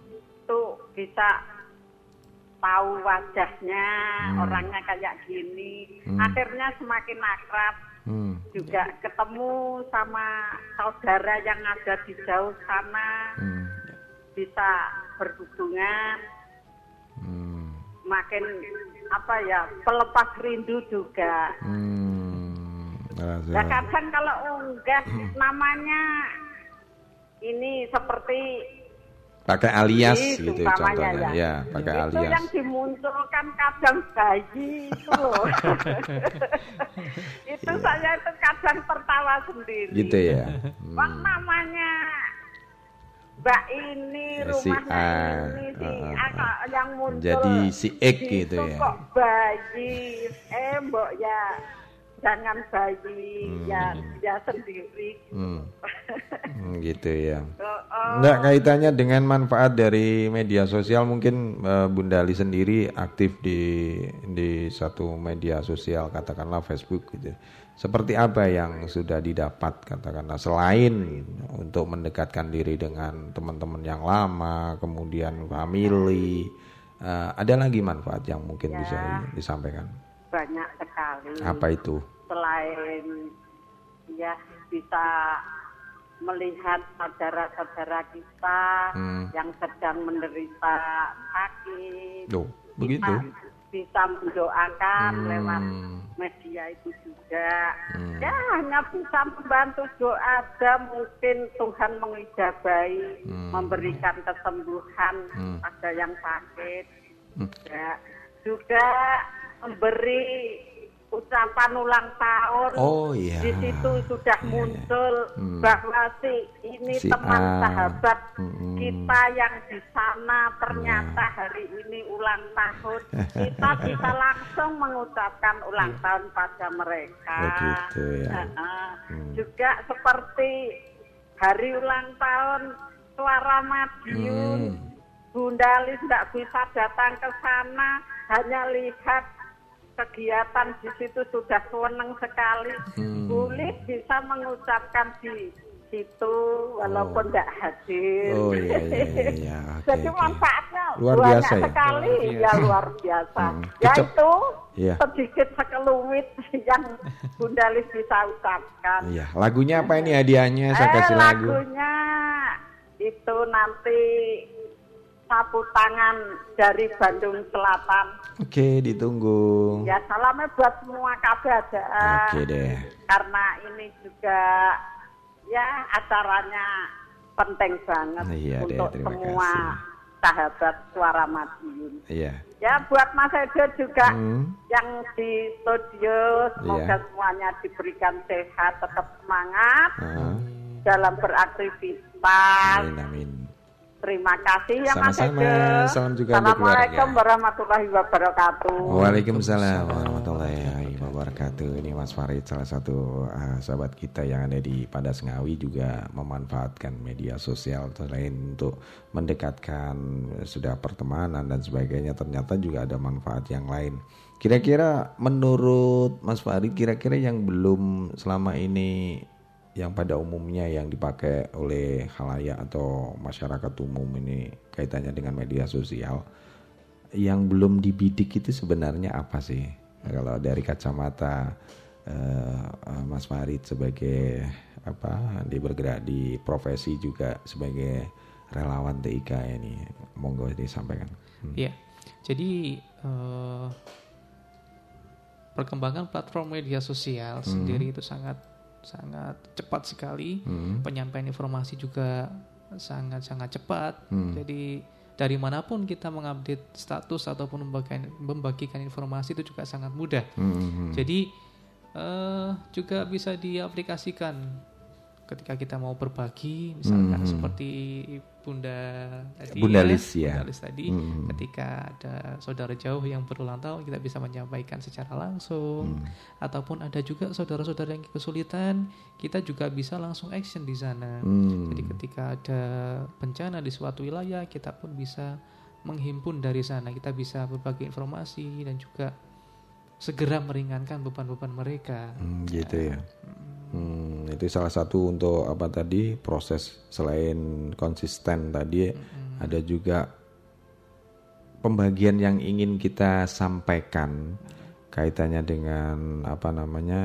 tuh bisa tahu wajahnya,
Hmm.
orangnya kayak gini.
Hmm.
Akhirnya semakin akrab.
Hmm,
juga ketemu sama saudara yang ada di jauh sana.
Hmm,
bisa berhubungan
hmm,
makin apa ya pelepas rindu juga.
Hmm. Rasa-
ya. Kadang kalau unggah namanya ini seperti
pakai alias
ini
gitu
umpamanya
contohnya. ya, pakai
itu
alias.
yang dimunculkan kadang bayi itu loh. Itu saya itu kadang tertawa sendiri.
Gitu ya.
Wah,
Hmm.
namanya Mbak ini
Ya, si
rumahnya
A.
ini si A
ah,
kok yang muncul
Jadi si X gitu ya.
kok bayi eh mbok ya jangan bayi
Hmm.
ya dia sendiri
Hmm. Hmm, gitu ya. Enggak kaitannya dengan manfaat dari media sosial mungkin eh, Bunda Ali sendiri aktif di di satu media sosial katakanlah Facebook gitu. Seperti apa yang sudah didapat katakanlah selain untuk mendekatkan diri dengan teman-teman yang lama, kemudian family, eh, ada lagi manfaat yang mungkin bisa
Ya.
disampaikan.
banyak sekali
Apa itu?
selain ya bisa melihat saudara-saudara kita
Hmm.
yang sedang menderita sakit
Loh, begitu.
Kita bisa mendoakan
Hmm.
lewat media itu juga.
Hmm.
Ya hanya bisa membantu doa aja mungkin Tuhan mengijabahi,
Hmm.
memberikan kesembuhan
Hmm.
pada yang sakit.
Hmm.
Ya. Juga memberi ucapan ulang tahun.
Oh, iya.
Di situ sudah
Iya, iya.
muncul
Hmm.
bahwa si ini
Si
teman
A.
sahabat
Hmm.
kita yang di sana ternyata
Iya.
hari ini ulang tahun. Kita bisa langsung mengucapkan ulang tahun pada mereka.
Begitu ya.
Heeh.
Hmm.
Juga seperti hari ulang tahun Suara Madiun.
Hmm.
Bunda Lis tidak bisa datang ke sana, hanya lihat kegiatan di situ sudah senang sekali.
Hmm.
Boleh bisa mengucapkan di situ walaupun tidak hadir.
Oh iya iya iya. iya. Oke,
Jadi
oke.
manfaatnya
Luar
banyak
biasa ya?
sekali,
Luar biasa.
ya luar biasa.
Hmm.
Ya itu
Iya.
sedikit sekelumit yang Bunda Lis bisa ucapkan.
Iya, lagunya apa ini hadiahnya? Saya
eh,
kasih lagu.
lagunya itu nanti sapu tangan dari Bandung Selatan.
Oke, ditunggu.
Ya salamnya buat semua kabeh ada.
Oke deh.
Karena ini juga ya acaranya penting banget
Iya deh,
untuk
terima
semua
kasih.
sahabat suara Madiun.
Iya.
Ya buat Mas Edo juga
Hmm.
yang di studio semoga
Iya.
semuanya diberikan sehat, tetap semangat
Ah,
dalam beraktivitas.
amin amin.
Terima kasih ya Mas
Sama-sama. Salam juga untuk
Assalamualaikum
keluarga.
warahmatullahi wabarakatuh.
Waalaikumsalam warahmatullahi wabarakatuh. Ini Mas Farid salah satu uh, sahabat kita yang ada di Padas Ngawi juga memanfaatkan media sosial selain untuk mendekatkan sudah pertemanan dan sebagainya ternyata juga ada manfaat yang lain. Kira-kira menurut Mas Farid kira-kira yang belum selama ini yang pada umumnya yang dipakai oleh halayak atau masyarakat umum ini kaitannya dengan media sosial yang belum dibidik itu sebenarnya apa sih kalau dari kacamata uh, Mas Farid sebagai apa dia bergerak di profesi juga sebagai relawan TIK ini monggo disampaikan.
Hmm. Ya, jadi uh, perkembangan platform media sosial hmm. sendiri itu sangat sangat cepat sekali. Hmm. Penyampaian informasi juga sangat-sangat cepat. Hmm. Jadi dari mana pun kita mengupdate status ataupun membagikan, membagikan informasi itu juga sangat mudah. Hmm. Jadi uh, juga bisa diaplikasikan ketika kita mau berbagi misalkan hmm. seperti Bunda tadi
Bunda Lis ya,
Bunda Lis tadi hmm. ketika ada saudara jauh yang berulang tahun kita bisa menyampaikan secara langsung hmm. ataupun ada juga saudara-saudara yang kesulitan kita juga bisa langsung action di sana hmm. jadi ketika ada bencana di suatu wilayah kita pun bisa menghimpun dari sana kita bisa berbagi informasi dan juga segera meringankan beban-beban mereka
hmm, gitu ya, ya. Hmm Hmm, itu salah satu untuk apa tadi proses selain konsisten tadi hmm. ada juga pembagian yang ingin kita sampaikan kaitannya dengan apa namanya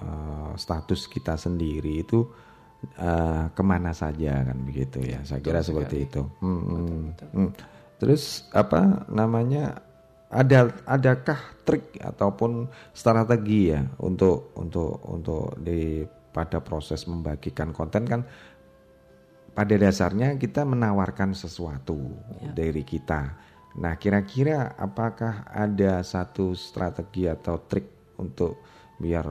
uh, status kita sendiri itu uh, ke mana saja kan begitu ya saya kira seperti itu hmm, betul, betul. Hmm. terus apa namanya ada adakah trik ataupun strategi ya untuk untuk untuk di pada proses membagikan konten kan pada dasarnya kita menawarkan sesuatu ya. dari kita. Nah, kira-kira apakah ada satu strategi atau trik untuk biar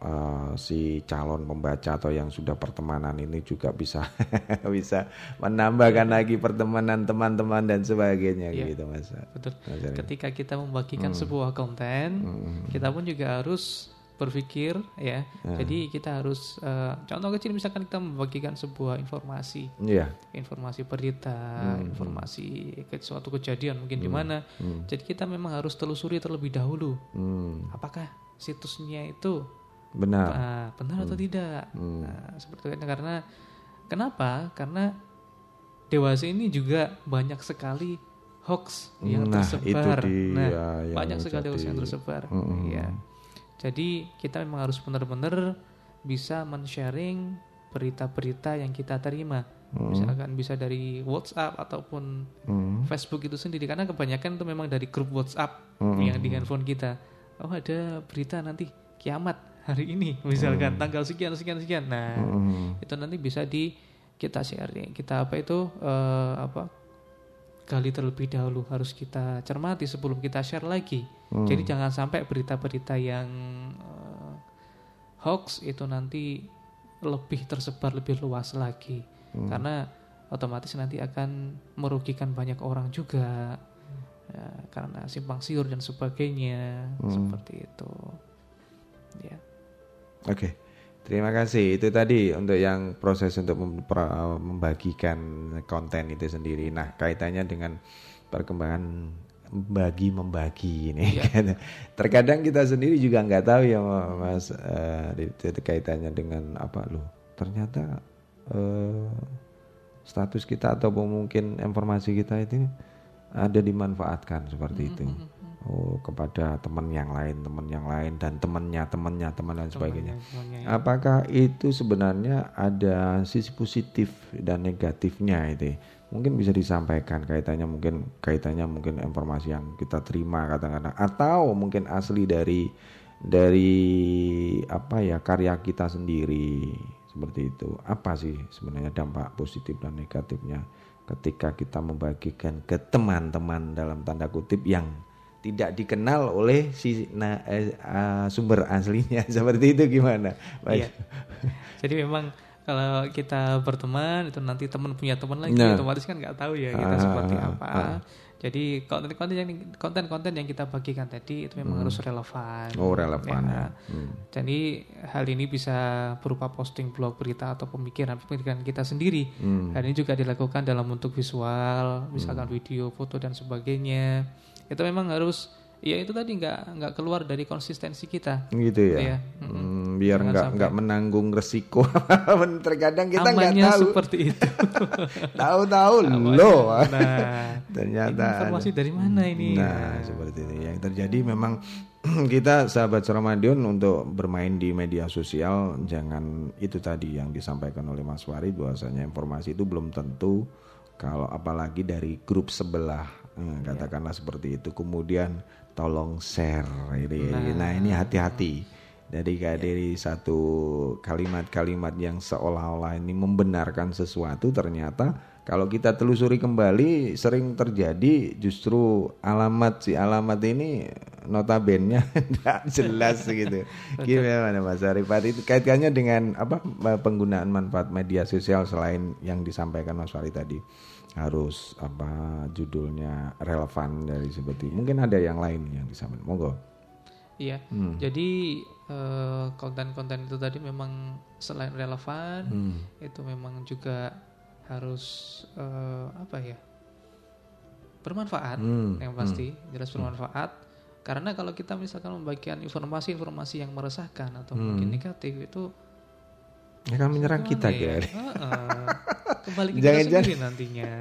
uh, si calon pembaca atau yang sudah pertemanan ini juga bisa bisa menambahkan ya. lagi pertemanan teman-teman dan sebagainya ya. gitu mas.
Betul. Mas Ketika kita membagikan hmm. sebuah konten, hmm. kita pun juga harus berpikir ya. Hmm. Jadi kita harus uh, contoh kecil misalkan kita membagikan sebuah informasi, yeah. informasi berita, hmm. informasi ke suatu kejadian mungkin hmm. di mana. Hmm. Jadi kita memang harus telusuri terlebih dahulu. Hmm. Apakah situsnya itu
benar
uh, benar hmm. atau tidak hmm. nah, seperti itu karena kenapa karena dewasa ini juga banyak sekali hoax yang nah, tersebar
itu dia
nah yang banyak sekali hoax yang tersebar hmm. ya jadi kita memang harus benar-benar bisa men-sharing berita-berita yang kita terima hmm. misalkan bisa dari WhatsApp ataupun hmm. Facebook itu sendiri karena kebanyakan itu memang dari grup WhatsApp hmm. yang di handphone kita oh ada berita nanti kiamat hari ini misalkan hmm. tanggal sekian sekian sekian nah hmm. itu nanti bisa di kita share kita apa itu uh, apa gali terlebih dahulu harus kita cermati sebelum kita share lagi hmm. jadi jangan sampai berita-berita yang uh, hoax itu nanti lebih tersebar lebih luas lagi hmm. karena otomatis nanti akan merugikan banyak orang juga ya, karena simpang siur dan sebagainya hmm. seperti itu ya
oke okay. Terima kasih. Itu tadi untuk yang proses untuk membagikan konten itu sendiri. Nah kaitannya dengan perkembangan bagi membagi ini. Ya. terkadang kita sendiri juga nggak tahu ya mas uh, itu kaitannya dengan apa. Loh ternyata uh, status kita atau mungkin informasi kita itu ada dimanfaatkan seperti itu oh kepada teman yang lain teman yang lain dan temannya temannya teman dan sebagainya. ya. apakah itu sebenarnya ada sisi positif dan negatifnya itu? Mungkin bisa disampaikan kaitannya mungkin kaitannya mungkin informasi yang kita terima kadang-kadang. Atau mungkin asli dari dari apa ya karya kita sendiri seperti itu. Apa sih sebenarnya dampak positif dan negatifnya ketika kita membagikan ke teman-teman dalam tanda kutip yang tidak dikenal oleh si nah, eh, uh, sumber aslinya seperti itu gimana?
Baik. Iya. Jadi memang kalau kita berteman itu nanti teman punya teman lagi nah. otomatis kan nggak tahu ya kita ah, seperti apa. Ah. Jadi konten-konten yang konten-konten yang kita bagikan tadi itu memang harus relevan.
Oh, relevan ya.
Hmm. Jadi hal ini bisa berupa posting blog berita atau pemikiran-pemikiran kita sendiri.
Hmm.
Hal ini juga dilakukan dalam bentuk visual, misalkan video, foto dan sebagainya. Itu memang harus ya itu tadi nggak nggak keluar dari konsistensi kita.
gitu ya.
Iya.
Hmm, biar nggak nggak menanggung resiko. Terkadang kita nggak tahu.
seperti itu.
Tahu-tahu loh.
Nah,
Ternyata
informasi dari mana ini?
Nah, seperti itu. Yang terjadi memang kita sahabat Ramadhan untuk bermain di media sosial jangan itu tadi yang disampaikan oleh Mas Warid bahwasanya informasi itu belum tentu kalau apalagi dari grup sebelah eh, katakanlah seperti itu. Kemudian tolong share ini. Nah, ini hati-hati. Jadi kayak dari satu kalimat-kalimat yang seolah-olah ini membenarkan sesuatu ternyata kalau kita telusuri kembali sering terjadi justru alamat si alamat ini notabene tidak jelas gitu. Gimana Mas Arifat itu kaitannya dengan apa penggunaan manfaat media sosial selain yang disampaikan Mas Farid tadi harus apa judulnya relevan dari seperti mungkin ada yang lain yang disampaikan monggo
Iya.
Hmm.
Jadi eh, konten-konten itu tadi memang selain relevan,
Hmm.
itu memang juga harus eh, apa ya? bermanfaat
Hmm,
yang pasti, jelas bermanfaat. Karena kalau kita misalkan membagikan informasi-informasi yang meresahkan atau
Hmm.
mungkin negatif itu
akan menyerang kita
ya?
Ger.
Heeh. Kembali ke kita
Jangan-jangan-
sendiri nantinya.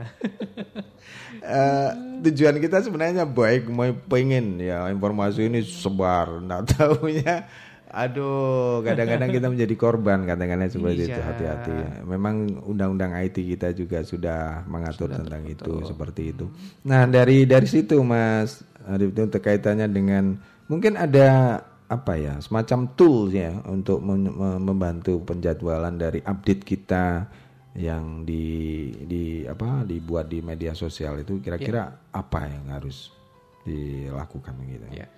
Eh, tujuan kita sebenarnya baik mau pengen ya informasi ini sebar nah tahunya aduh kadang-kadang kita menjadi korban kadang-kadang seperti itu
Iya.
hati-hati ya. memang undang-undang IT kita juga sudah mengatur tentang itu seperti itu nah dari dari situ Mas Arif itu terkaitannya dengan mungkin ada apa ya semacam tools ya untuk membantu penjadwalan dari update kita yang di di apa dibuat di media sosial itu kira-kira apa yang harus dilakukan gitu.
Ya.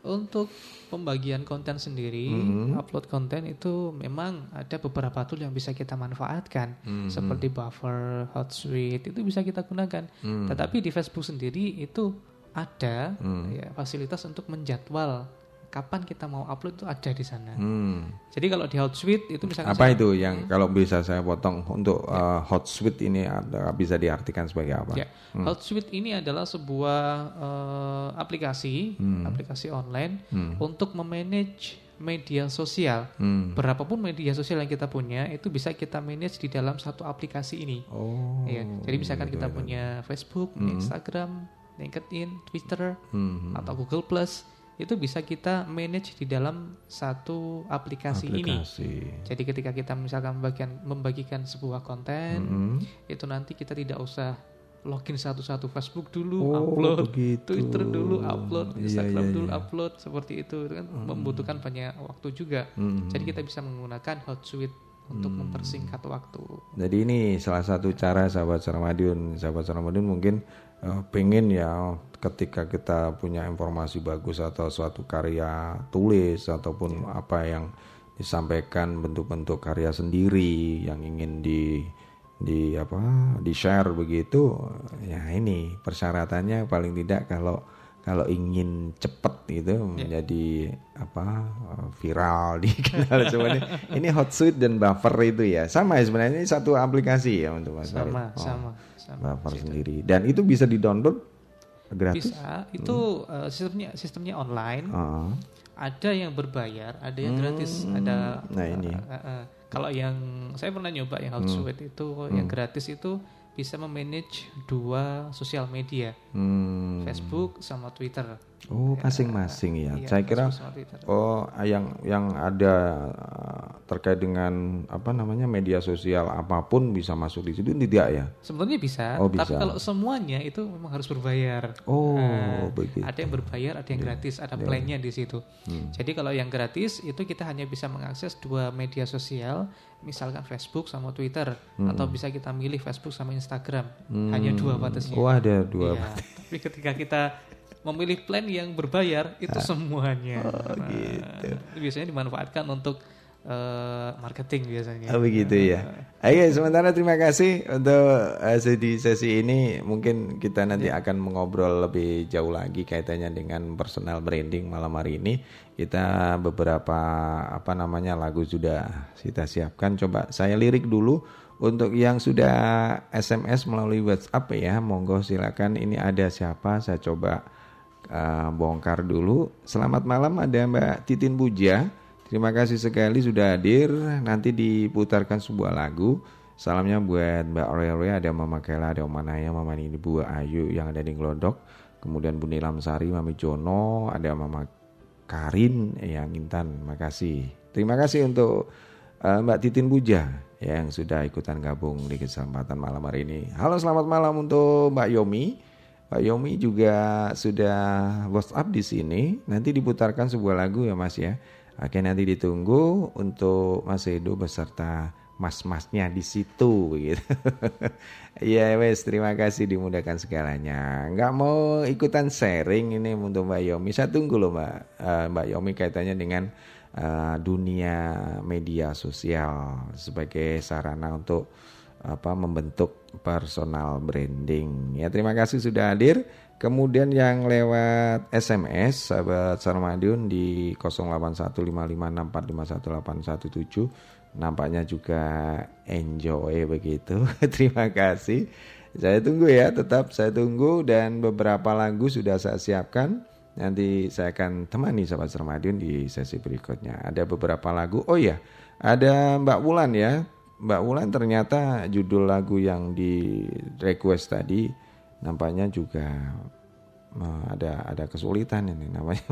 Untuk pembagian konten sendiri, upload konten itu memang ada beberapa tool yang bisa kita manfaatkan, seperti Buffer, Hotsuite itu bisa kita gunakan. Tetapi di Facebook sendiri itu ada ya, fasilitas untuk menjadwal kapan kita mau upload itu ada di sana.
Hmm.
Jadi kalau di Hotsuite itu misalkan
Apa
saya-
itu yang kalau bisa saya potong untuk uh, hot suite ini ada, bisa diartikan sebagai apa?
Ya, Hotsuite ini adalah sebuah eh, aplikasi, aplikasi online untuk memanage media sosial.
Hmm.
Berapapun media sosial yang kita punya itu bisa kita manage di dalam satu aplikasi ini.
Oh.
Ya, jadi misalkan kita punya Facebook, punya Instagram, LinkedIn, Twitter,
Hmm.
atau Google Plus, itu bisa kita manage di dalam satu aplikasi, ini.
Aplikasi.
Jadi ketika kita misalkan membagikan, membagikan sebuah konten,
Hmm.
itu nanti kita tidak usah login satu-satu Facebook dulu,
Oh,
upload,
begitu.
Twitter dulu, upload,
Iya,
Instagram
iya,
dulu,
iya.
upload, seperti itu. Itu kan membutuhkan banyak waktu juga.
Hmm.
Jadi kita bisa menggunakan Hotsuite untuk mempersingkat waktu.
Jadi ini salah satu cara sahabat Sarmadiun, sahabat Sarmadiun mungkin pengen ya ketika kita punya informasi bagus atau suatu karya tulis ataupun apa yang disampaikan bentuk-bentuk karya sendiri yang ingin di di apa di share begitu ya ini persyaratannya paling tidak kalau kalau ingin cepet gitu menjadi apa eh, viral dikenal semuanya ini Hotsuite dan Buffer itu ya. Sama ya sebenarnya ini satu aplikasi ya untuk Mas Farid.
Sama,
Oh,
sama, sama.
Sendiri dan itu bisa di download gratis
Bisa. Itu eh, sistemnya sistemnya online.
Oh.
Ada yang berbayar, ada yang gratis, ada.
Nah, ini.
eh, eh, eh. Kalau yang saya pernah nyoba yang Hotsuite itu, yang gratis itu bisa memanage dua sosial media,
Hmm.
Facebook sama Twitter.
Oh, masing-masing ya.
Iya,
Saya kira oh yang yang ada uh, terkait dengan apa namanya media sosial apa pun bisa masuk di situ tidak ya?
Sebenarnya bisa,
Oh,
tapi
bisa.
kalau semuanya itu memang harus berbayar.
Oh,
Nah,
begitu.
Ada yang berbayar, ada yang gratis, ada plannya di situ.
Hmm.
Jadi kalau yang gratis itu kita hanya bisa mengakses dua media sosial, misalkan Facebook sama Twitter,
Hmm.
atau bisa kita milih Facebook sama Instagram. Hanya dua batasnya.
Oh, ada dua.
Iya, tapi ketika kita memilih plan yang berbayar itu semuanya.
Ah. Oh,
Nah,
gitu.
itu biasanya dimanfaatkan untuk uh, marketing biasanya.
Oh begitu ya. Oke, sementara terima kasih untuk uh, di sesi ini. Mungkin kita nanti ya. akan mengobrol lebih jauh lagi kaitannya dengan personal branding malam hari ini. Kita beberapa apa namanya lagu sudah kita siapkan. Coba saya lirik dulu untuk yang sudah SMS melalui WhatsApp ya. Monggo silakan. Ini ada siapa? Saya coba uh, bongkar dulu. Selamat malam ada Mbak Titin Buja. Terima kasih sekali sudah hadir. Nanti diputarkan sebuah lagu. Salamnya buat Mbak Aurelio, ada Mama Kela, ada Oma Naya, Mama Nini, Bu Ayu yang ada di Glodok. Kemudian Bu Nilam Sari, Mami Jono, ada Mama Karin yang Intan. Terima kasih. Terima kasih untuk uh, Mbak Titin Buja yang sudah ikutan gabung di kesempatan malam hari ini. Halo selamat malam untuk Mbak Yomi. Mbak Yomi juga sudah WhatsApp di sini. Nanti diputarkan sebuah lagu ya Mas ya. Oke nanti ditunggu untuk Mas Edo beserta mas-masnya di situ gitu. Iya wes terima kasih dimudahkan segalanya. Nggak mau ikutan sharing ini untuk Mbak Yomi. Saya tunggu loh Mbak uh, Mbak Yomi kaitannya dengan uh, dunia media sosial sebagai sarana untuk apa membentuk personal branding. Ya terima kasih sudah hadir. Kemudian yang lewat SMS sahabat Sarmadiun di 081556451817 nampaknya juga enjoy begitu. Terima kasih. Saya tunggu ya, tetap saya tunggu dan beberapa lagu sudah saya siapkan. Nanti saya akan temani sahabat Sarmadiun di sesi berikutnya. Ada beberapa lagu. Oh iya, ada Mbak Wulan ya. Mbak Wulan ternyata judul lagu yang di request tadi nampaknya juga ada ada kesulitan ini namanya.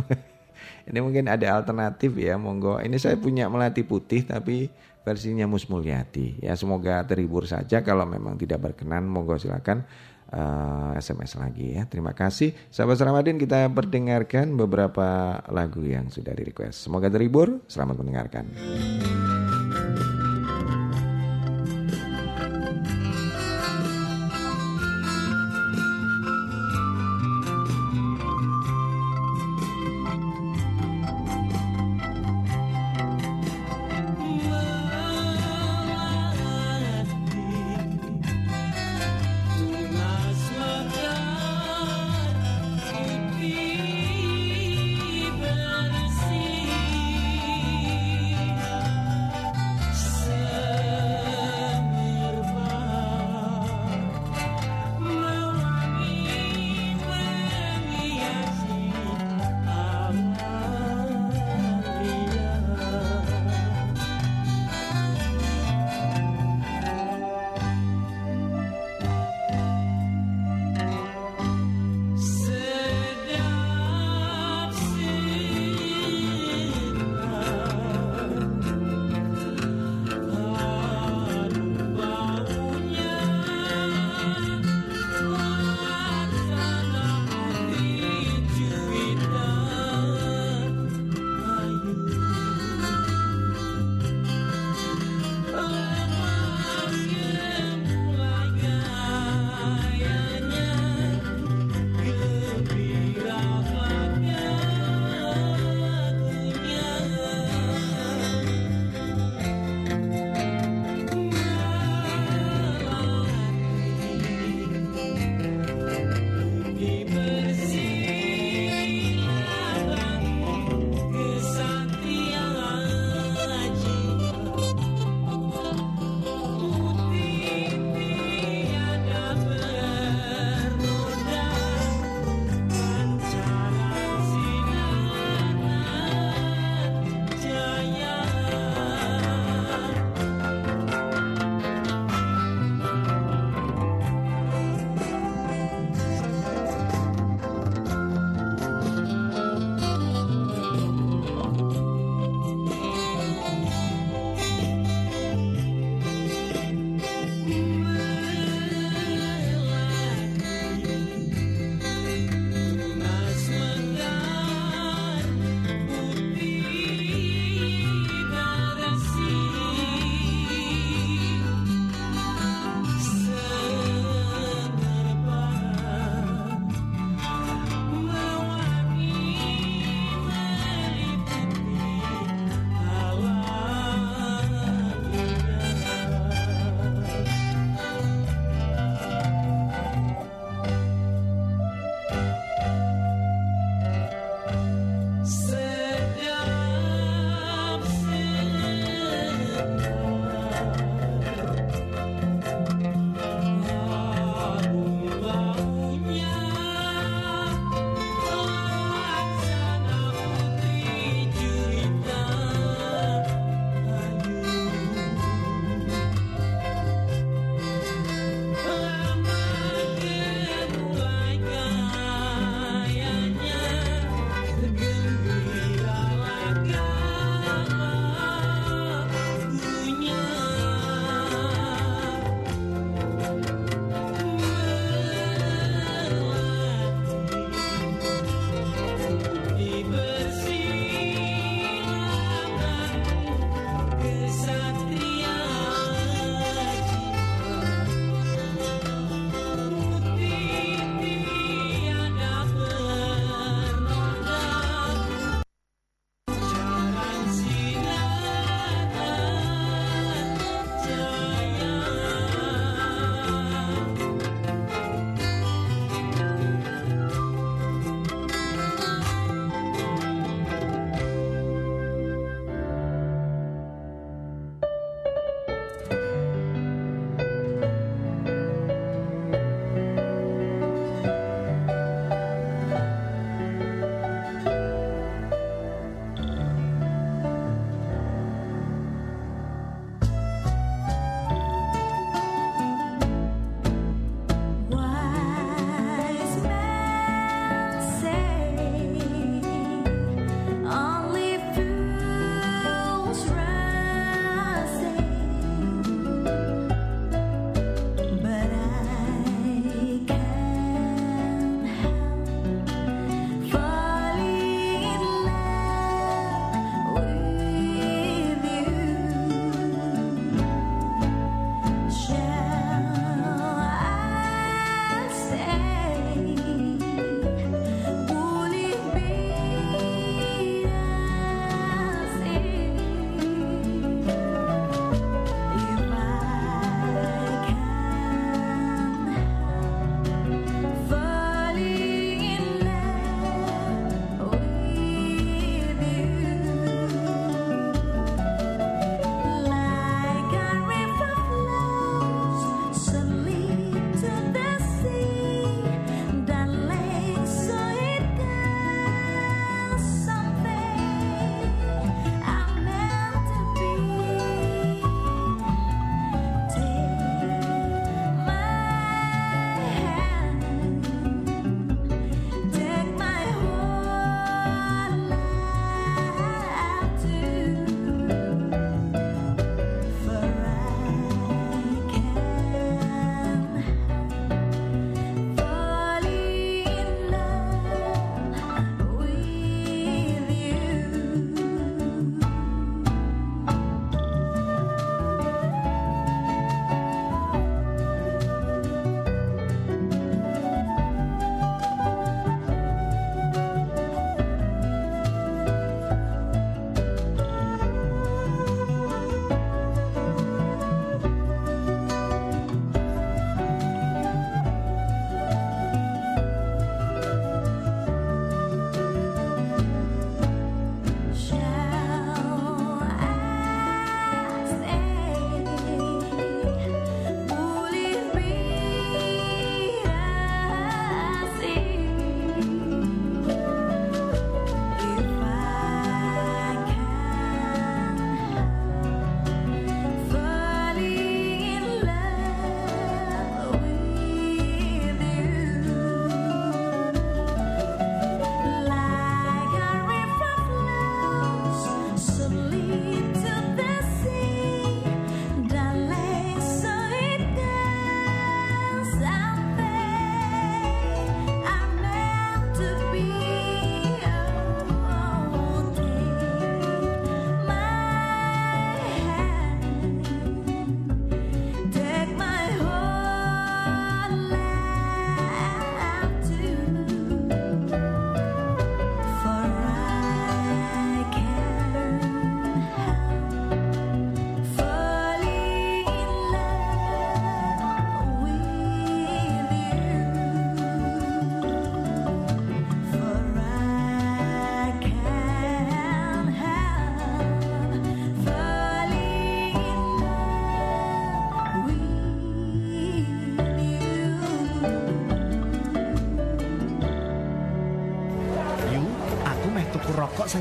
ini mungkin ada alternatif ya, monggo. Ini saya punya melati putih tapi versinya Mus Mulyati. Ya semoga terhibur saja kalau memang tidak berkenan monggo silakan uh, eh, SMS lagi ya. Terima kasih. Sahabat Ramadhan kita perdengarkan beberapa lagu yang sudah di request. Semoga terhibur. Selamat mendengarkan.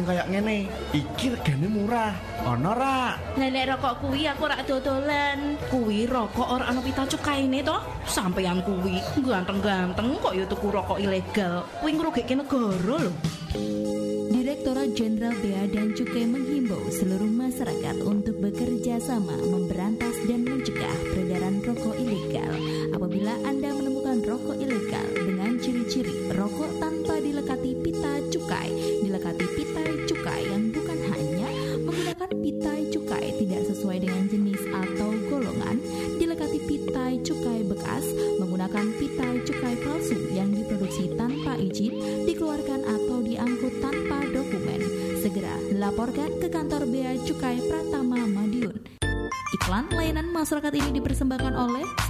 Kayak ngene. Iki regane murah. Ono ra?
Nenek rokok kuwi aku rak dodolan. Kuwi rokok ora ana pita cukaine to. Sampeyan kuwi ganteng-ganteng kok ya tuku rokok ilegal. Kuwi ngrugike negara lho.
Direktorat Jenderal Bea dan Cukai menghimbau seluruh masyarakat untuk bekerja sama memberantas dan mencegah peredaran rokok ilegal. Apabila Anda menemukan rokok ilegal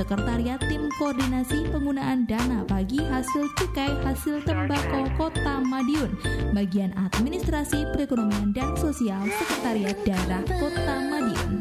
Sekretariat Tim Koordinasi Penggunaan Dana Bagi Hasil Cukai Hasil Tembakau Kota Madiun, Bagian Administrasi Perekonomian dan Sosial Sekretariat Daerah Kota Madiun.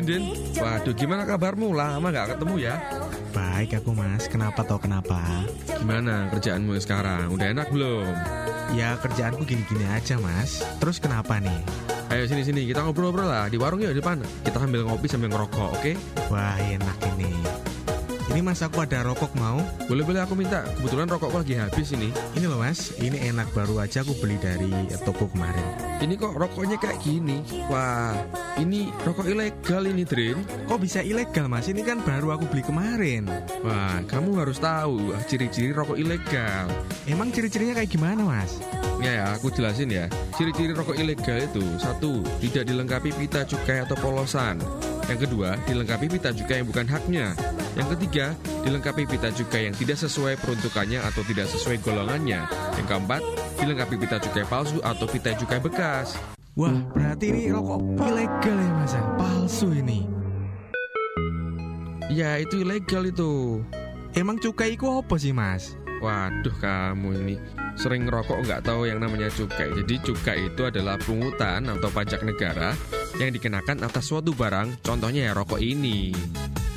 Din, Din. Waduh, gimana kabarmu? Lama gak ketemu ya?
Baik aku mas, kenapa tau kenapa?
Gimana kerjaanmu sekarang? Udah enak belum?
Ya kerjaanku gini-gini aja mas Terus kenapa nih?
Ayo sini-sini, kita ngobrol-ngobrol lah Di warung yuk, di depan Kita sambil ngopi sambil ngerokok, oke?
Wah enak ini Ini mas aku ada rokok mau?
Boleh-boleh aku minta Kebetulan rokokku lagi habis ini
Ini loh mas, ini enak baru aja aku beli dari toko kemarin
Ini kok rokoknya kayak gini? Wah, ini rokok ilegal ini, Drin.
Kok bisa ilegal mas? Ini kan baru aku beli kemarin.
Wah, kamu harus tahu ah, ciri-ciri rokok ilegal.
Emang ciri-cirinya kayak gimana mas?
Ya ya, aku jelasin ya. Ciri-ciri rokok ilegal itu Satu, tidak dilengkapi pita cukai atau polosan. Yang kedua, dilengkapi pita cukai yang bukan haknya. Yang ketiga, dilengkapi pita cukai yang tidak sesuai peruntukannya atau tidak sesuai golongannya. Yang keempat, dilengkapi pita cukai palsu atau pita cukai bekas
Wah berarti ini rokok ilegal ya mas ya? Palsu ini
Ya, itu ilegal itu
Emang cukai itu apa sih mas?
Waduh kamu ini sering ngerokok nggak tahu yang namanya cukai. Jadi cukai itu adalah pungutan atau pajak negara yang dikenakan atas suatu barang. Contohnya ya rokok ini.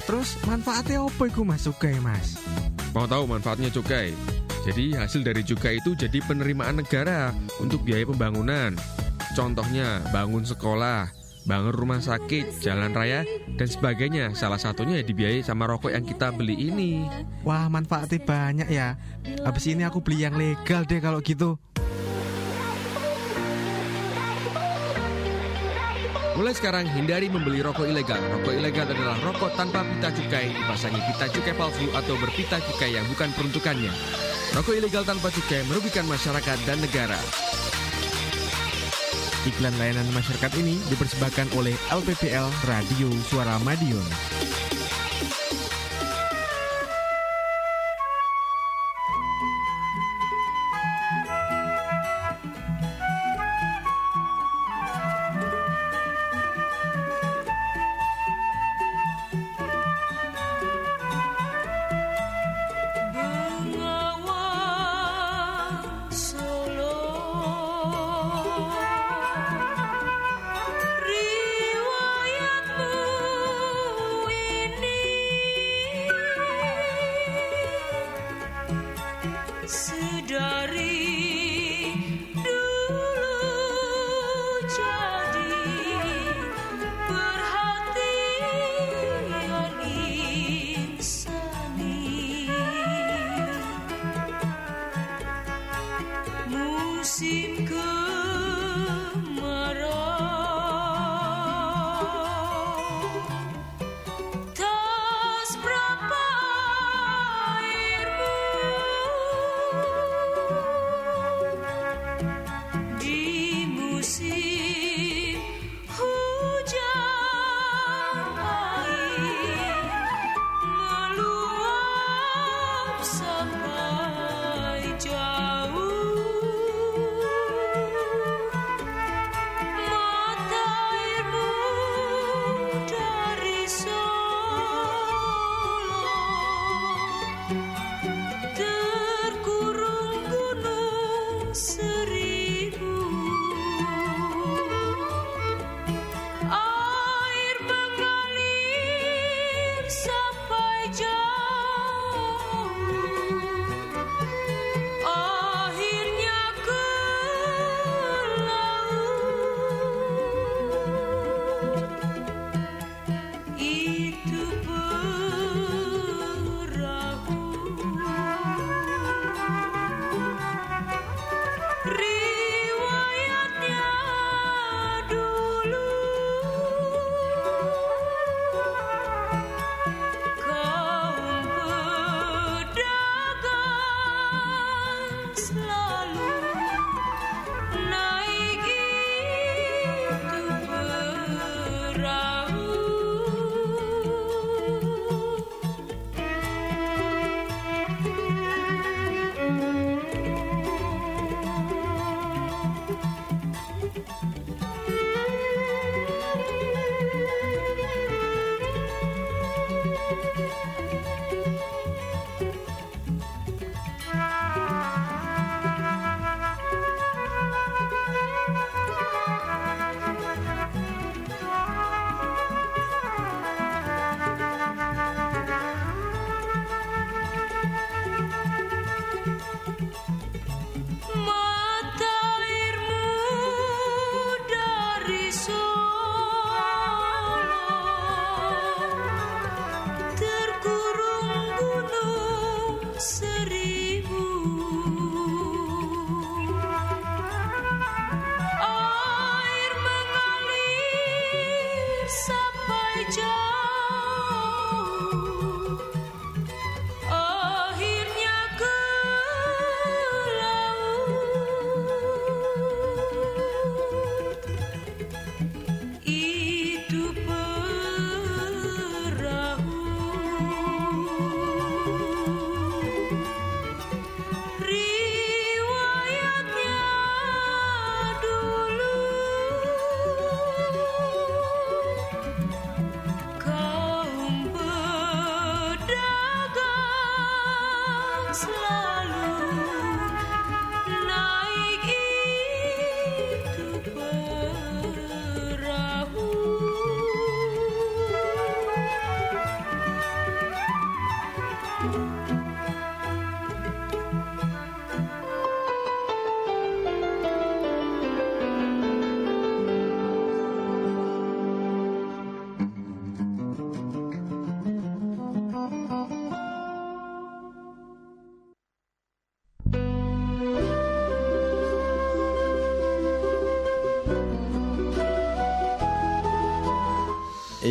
Terus manfaatnya apa itu mas cukai mas?
Mau tahu manfaatnya cukai? Jadi hasil dari cukai itu jadi penerimaan negara untuk biaya pembangunan. Contohnya bangun sekolah, bangun rumah sakit, jalan raya, dan sebagainya. Salah satunya ya dibiayai sama rokok yang kita beli ini.
Wah manfaatnya banyak ya Habis ini aku beli yang legal deh kalau gitu
Mulai sekarang hindari membeli rokok ilegal. Rokok ilegal adalah rokok tanpa pita cukai, dipasangi pita cukai palsu atau berpita cukai yang bukan peruntukannya. Rokok ilegal tanpa cukai merugikan masyarakat dan negara.
Iklan layanan masyarakat ini dipersembahkan oleh LPPL Radio Suara Madiun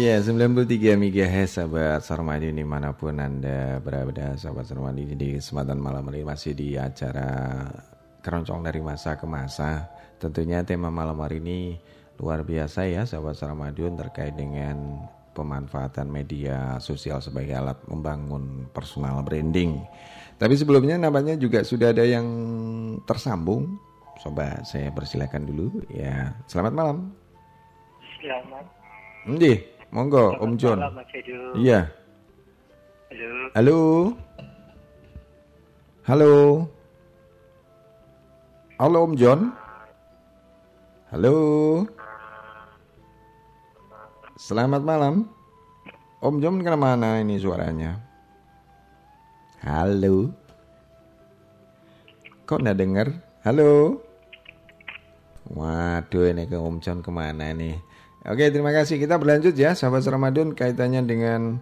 Iya 93 MHz sahabat Sarmadi di mana pun anda berada. Sahabat Sarmadi di kesempatan malam ini masih di acara keroncong dari masa ke masa. Tentunya tema malam hari ini luar biasa ya sahabat Sarmadiun terkait dengan pemanfaatan media sosial sebagai alat membangun personal branding. Tapi sebelumnya namanya juga sudah ada yang tersambung. Coba saya persilakan dulu. Ya selamat malam.
Selamat.
Ndi, monggo Om John.
malam, Mas.
Iya.
Halo.
Halo. Halo. Halo Om John. Halo. Selamat malam. Om John ke mana ini suaranya? Halo. Kok nggak dengar? Halo. Waduh ini ke Om John ke mana nih? Oke terima kasih kita berlanjut ya sahabat Ramadan kaitannya dengan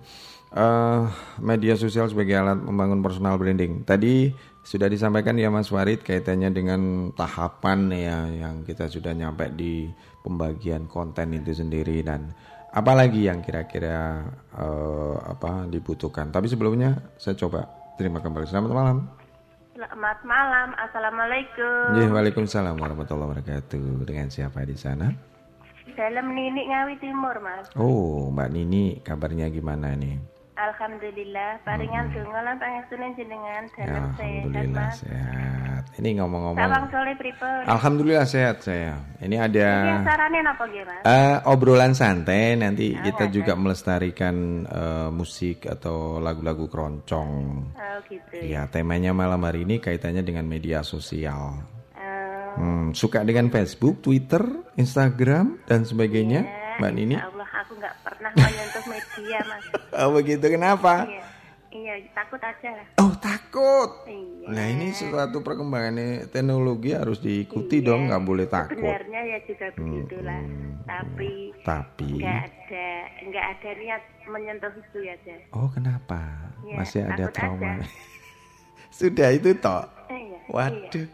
eh, media sosial sebagai alat membangun personal branding. Tadi sudah disampaikan ya Mas Warid kaitannya dengan tahapan ya yang kita sudah nyampe di pembagian konten itu sendiri dan apalagi yang kira-kira eh, apa dibutuhkan. Tapi sebelumnya saya coba terima kembali. Selamat malam.
Selamat malam, Assalamualaikum.
Ya, Waalaikumsalam warahmatullahi wabarakatuh. Dengan siapa di sana?
Dalam Ninik Ngawi Timur, Mas.
Oh, Mbak Nini, kabarnya gimana nih?
Alhamdulillah, paringan donga lan pangestunan jenengan
Ya,
dalam sehat,
Alhamdulillah
Mas.
sehat. Ini ngomong-ngomong.
Sawang sole pripun?
Alhamdulillah sehat saya. Ini ada
Ini sarannya apa nggih, Mas?
eh, obrolan santai. Nanti
Oh,
kita juga melestarikan eh, musik atau lagu-lagu keroncong.
Oh, gitu.
Ya, temanya malam hari ini kaitannya dengan media sosial. Hmm, suka dengan Facebook, Twitter, Instagram dan sebagainya, Mbak Nini?
ya Allah, aku nggak pernah menyentuh media, Mas.
Oh begitu kenapa?
Iya.
Iya, takut aja.
Oh takut.
Iya.
Nah ini suatu perkembangan teknologi harus diikuti dong, nggak boleh takut.
Sebenarnya ya juga begitulah. Tapi
Tapi,
nggak ada nggak ada niat menyentuh itu ya, Jas.
oh kenapa?
Iya,
Masih ada trauma. Sudah itu toh.
Iya,
Waduh.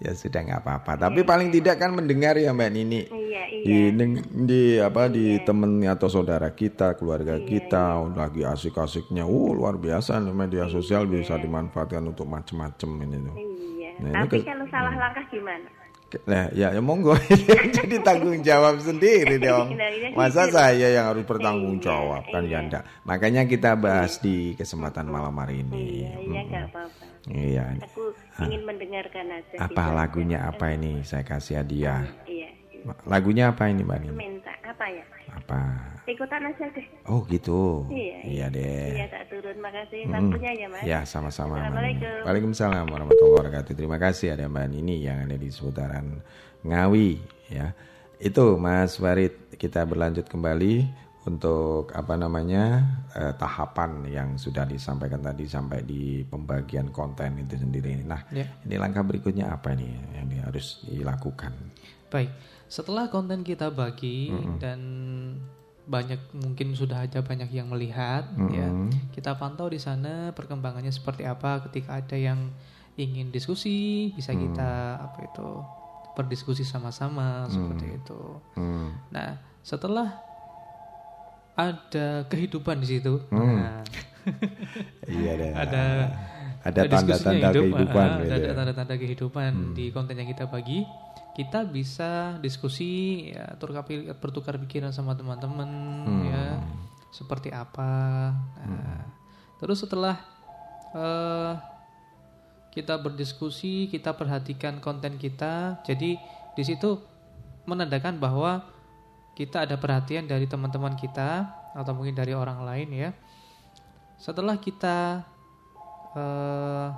Ya sudah nggak apa-apa. Tapi paling tidak kan mendengar ya Mbak Nini.
Iya, iya.
Di, di apa di temen atau saudara kita, keluarga kita, lagi asik-asiknya. Uh luar biasa nih media sosial bisa dimanfaatkan untuk macem-macem ini tuh.
Iya.
Nah, ini
Tapi
kes-
kalau salah langkah gimana?
Nah, ya, ya monggo. Jadi tanggung jawab sendiri dong.
Iya
Masa
gitu.
saya yang harus bertanggung jawab kan ya enggak. Makanya kita bahas di kesempatan malam hari ini.
Iya, iya nggak apa-apa.
Iya.
Aku ingin mendengarkan aja.
Apa
bisa.
lagunya apa ini? Saya kasih hadiah.
Iya.
Lagunya apa ini, Mbak Nini?
Minta apa ya?
Apa?
Ikutan aja deh.
Oh, gitu.
Iya,
Iya deh.
Iya, tak turun. Makasih
Mm.
waktunya ya, Mas.
Ya, sama-sama.
Assalamualaikum.
Waalaikumsalam warahmatullahi wabarakatuh. Terima kasih ada Mbak Nini yang ada di seputaran Ngawi ya. Itu Mas Farid, kita berlanjut kembali untuk apa namanya eh, tahapan yang sudah disampaikan tadi sampai di pembagian konten itu sendiri. Nah,
Ya.
ini langkah berikutnya apa nih yang harus dilakukan?
Baik, setelah konten kita bagi
Mm-mm.
dan banyak mungkin sudah ada banyak yang melihat ya.
Mm-mm.
Kita pantau di sana perkembangannya seperti apa ketika ada yang ingin diskusi bisa
Hmm.
kita apa itu berdiskusi sama-sama seperti
Hmm.
itu.
Hmm.
Nah, setelah ada kehidupan di situ.
Hmm.
Nah,
Iya deh.
ada
Ada tanda-tanda
hidup,
kehidupan gitu
ada
ya.
tanda-tanda kehidupan
Hmm.
di konten yang kita bagi. Kita bisa diskusi ya bertukar pikiran sama teman-teman
Hmm.
ya. Seperti apa. Nah, terus setelah eh, kita berdiskusi, kita perhatikan konten kita. Jadi di situ menandakan bahwa kita ada perhatian dari teman-teman kita atau mungkin dari orang lain ya. Setelah kita eh,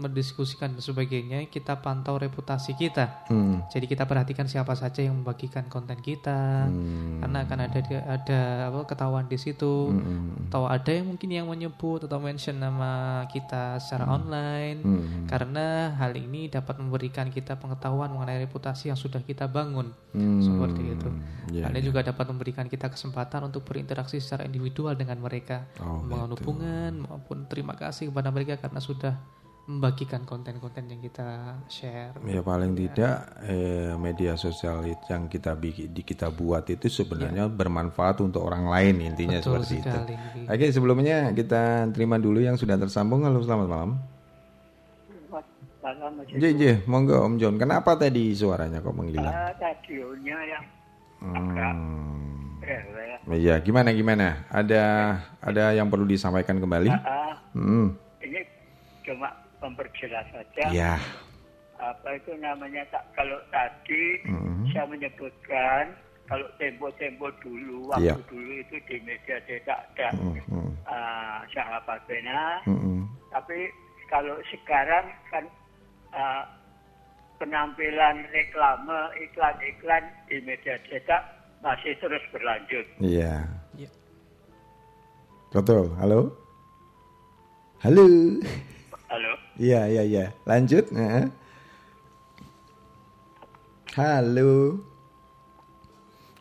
mendiskusikan dan sebagainya, kita pantau reputasi kita.
Hmm.
Jadi kita perhatikan siapa saja yang membagikan konten kita,
Hmm.
karena akan ada ada apa ketahuan di situ.
Hmm.
Atau ada yang mungkin yang menyebut atau mention nama kita secara online,
Hmm.
karena hal ini dapat memberikan kita pengetahuan mengenai reputasi yang sudah kita bangun,
Hmm.
seperti itu.
Ya,
Anda
ya.
juga dapat memberikan kita kesempatan untuk berinteraksi secara individual dengan mereka,
Oh,
membangun
gitu.
hubungan maupun terima kasih kepada mereka karena sudah membagikan konten-konten yang kita share.
Ya paling tidak eh, media sosial yang kita bikin di kita buat itu sebenarnya bermanfaat untuk orang lain intinya
Ya. Betul
seperti
sekali.
itu. Oke sebelumnya kita terima dulu yang sudah tersambung. Halo selamat malam.
Malam,
J J, monggo Om John. Kenapa tadi suaranya kok menghilang?
Ah, radionya yang
Hmm.
rewel.
Iya, gimana gimana? Ada ada yang perlu disampaikan kembali?
Ah,
Hmm.
ini cuma memperjelas saja.
Ya.
Apa itu namanya? tak- Kalau tadi
Mhm.
saya menyebutkan kalau tempo-tempo dulu, waktu
Iya.
dulu itu di media cetak ada
Mhm.
ah, sahabat pena.
Mhm.
Tapi kalau sekarang kan ah, penampilan reklame, iklan-iklan di media cetak masih terus berlanjut.
Iya.
Iya.
Betul. Halo. Halo.
Halo.
Iya iya iya. Lanjut. Heeh. Halo.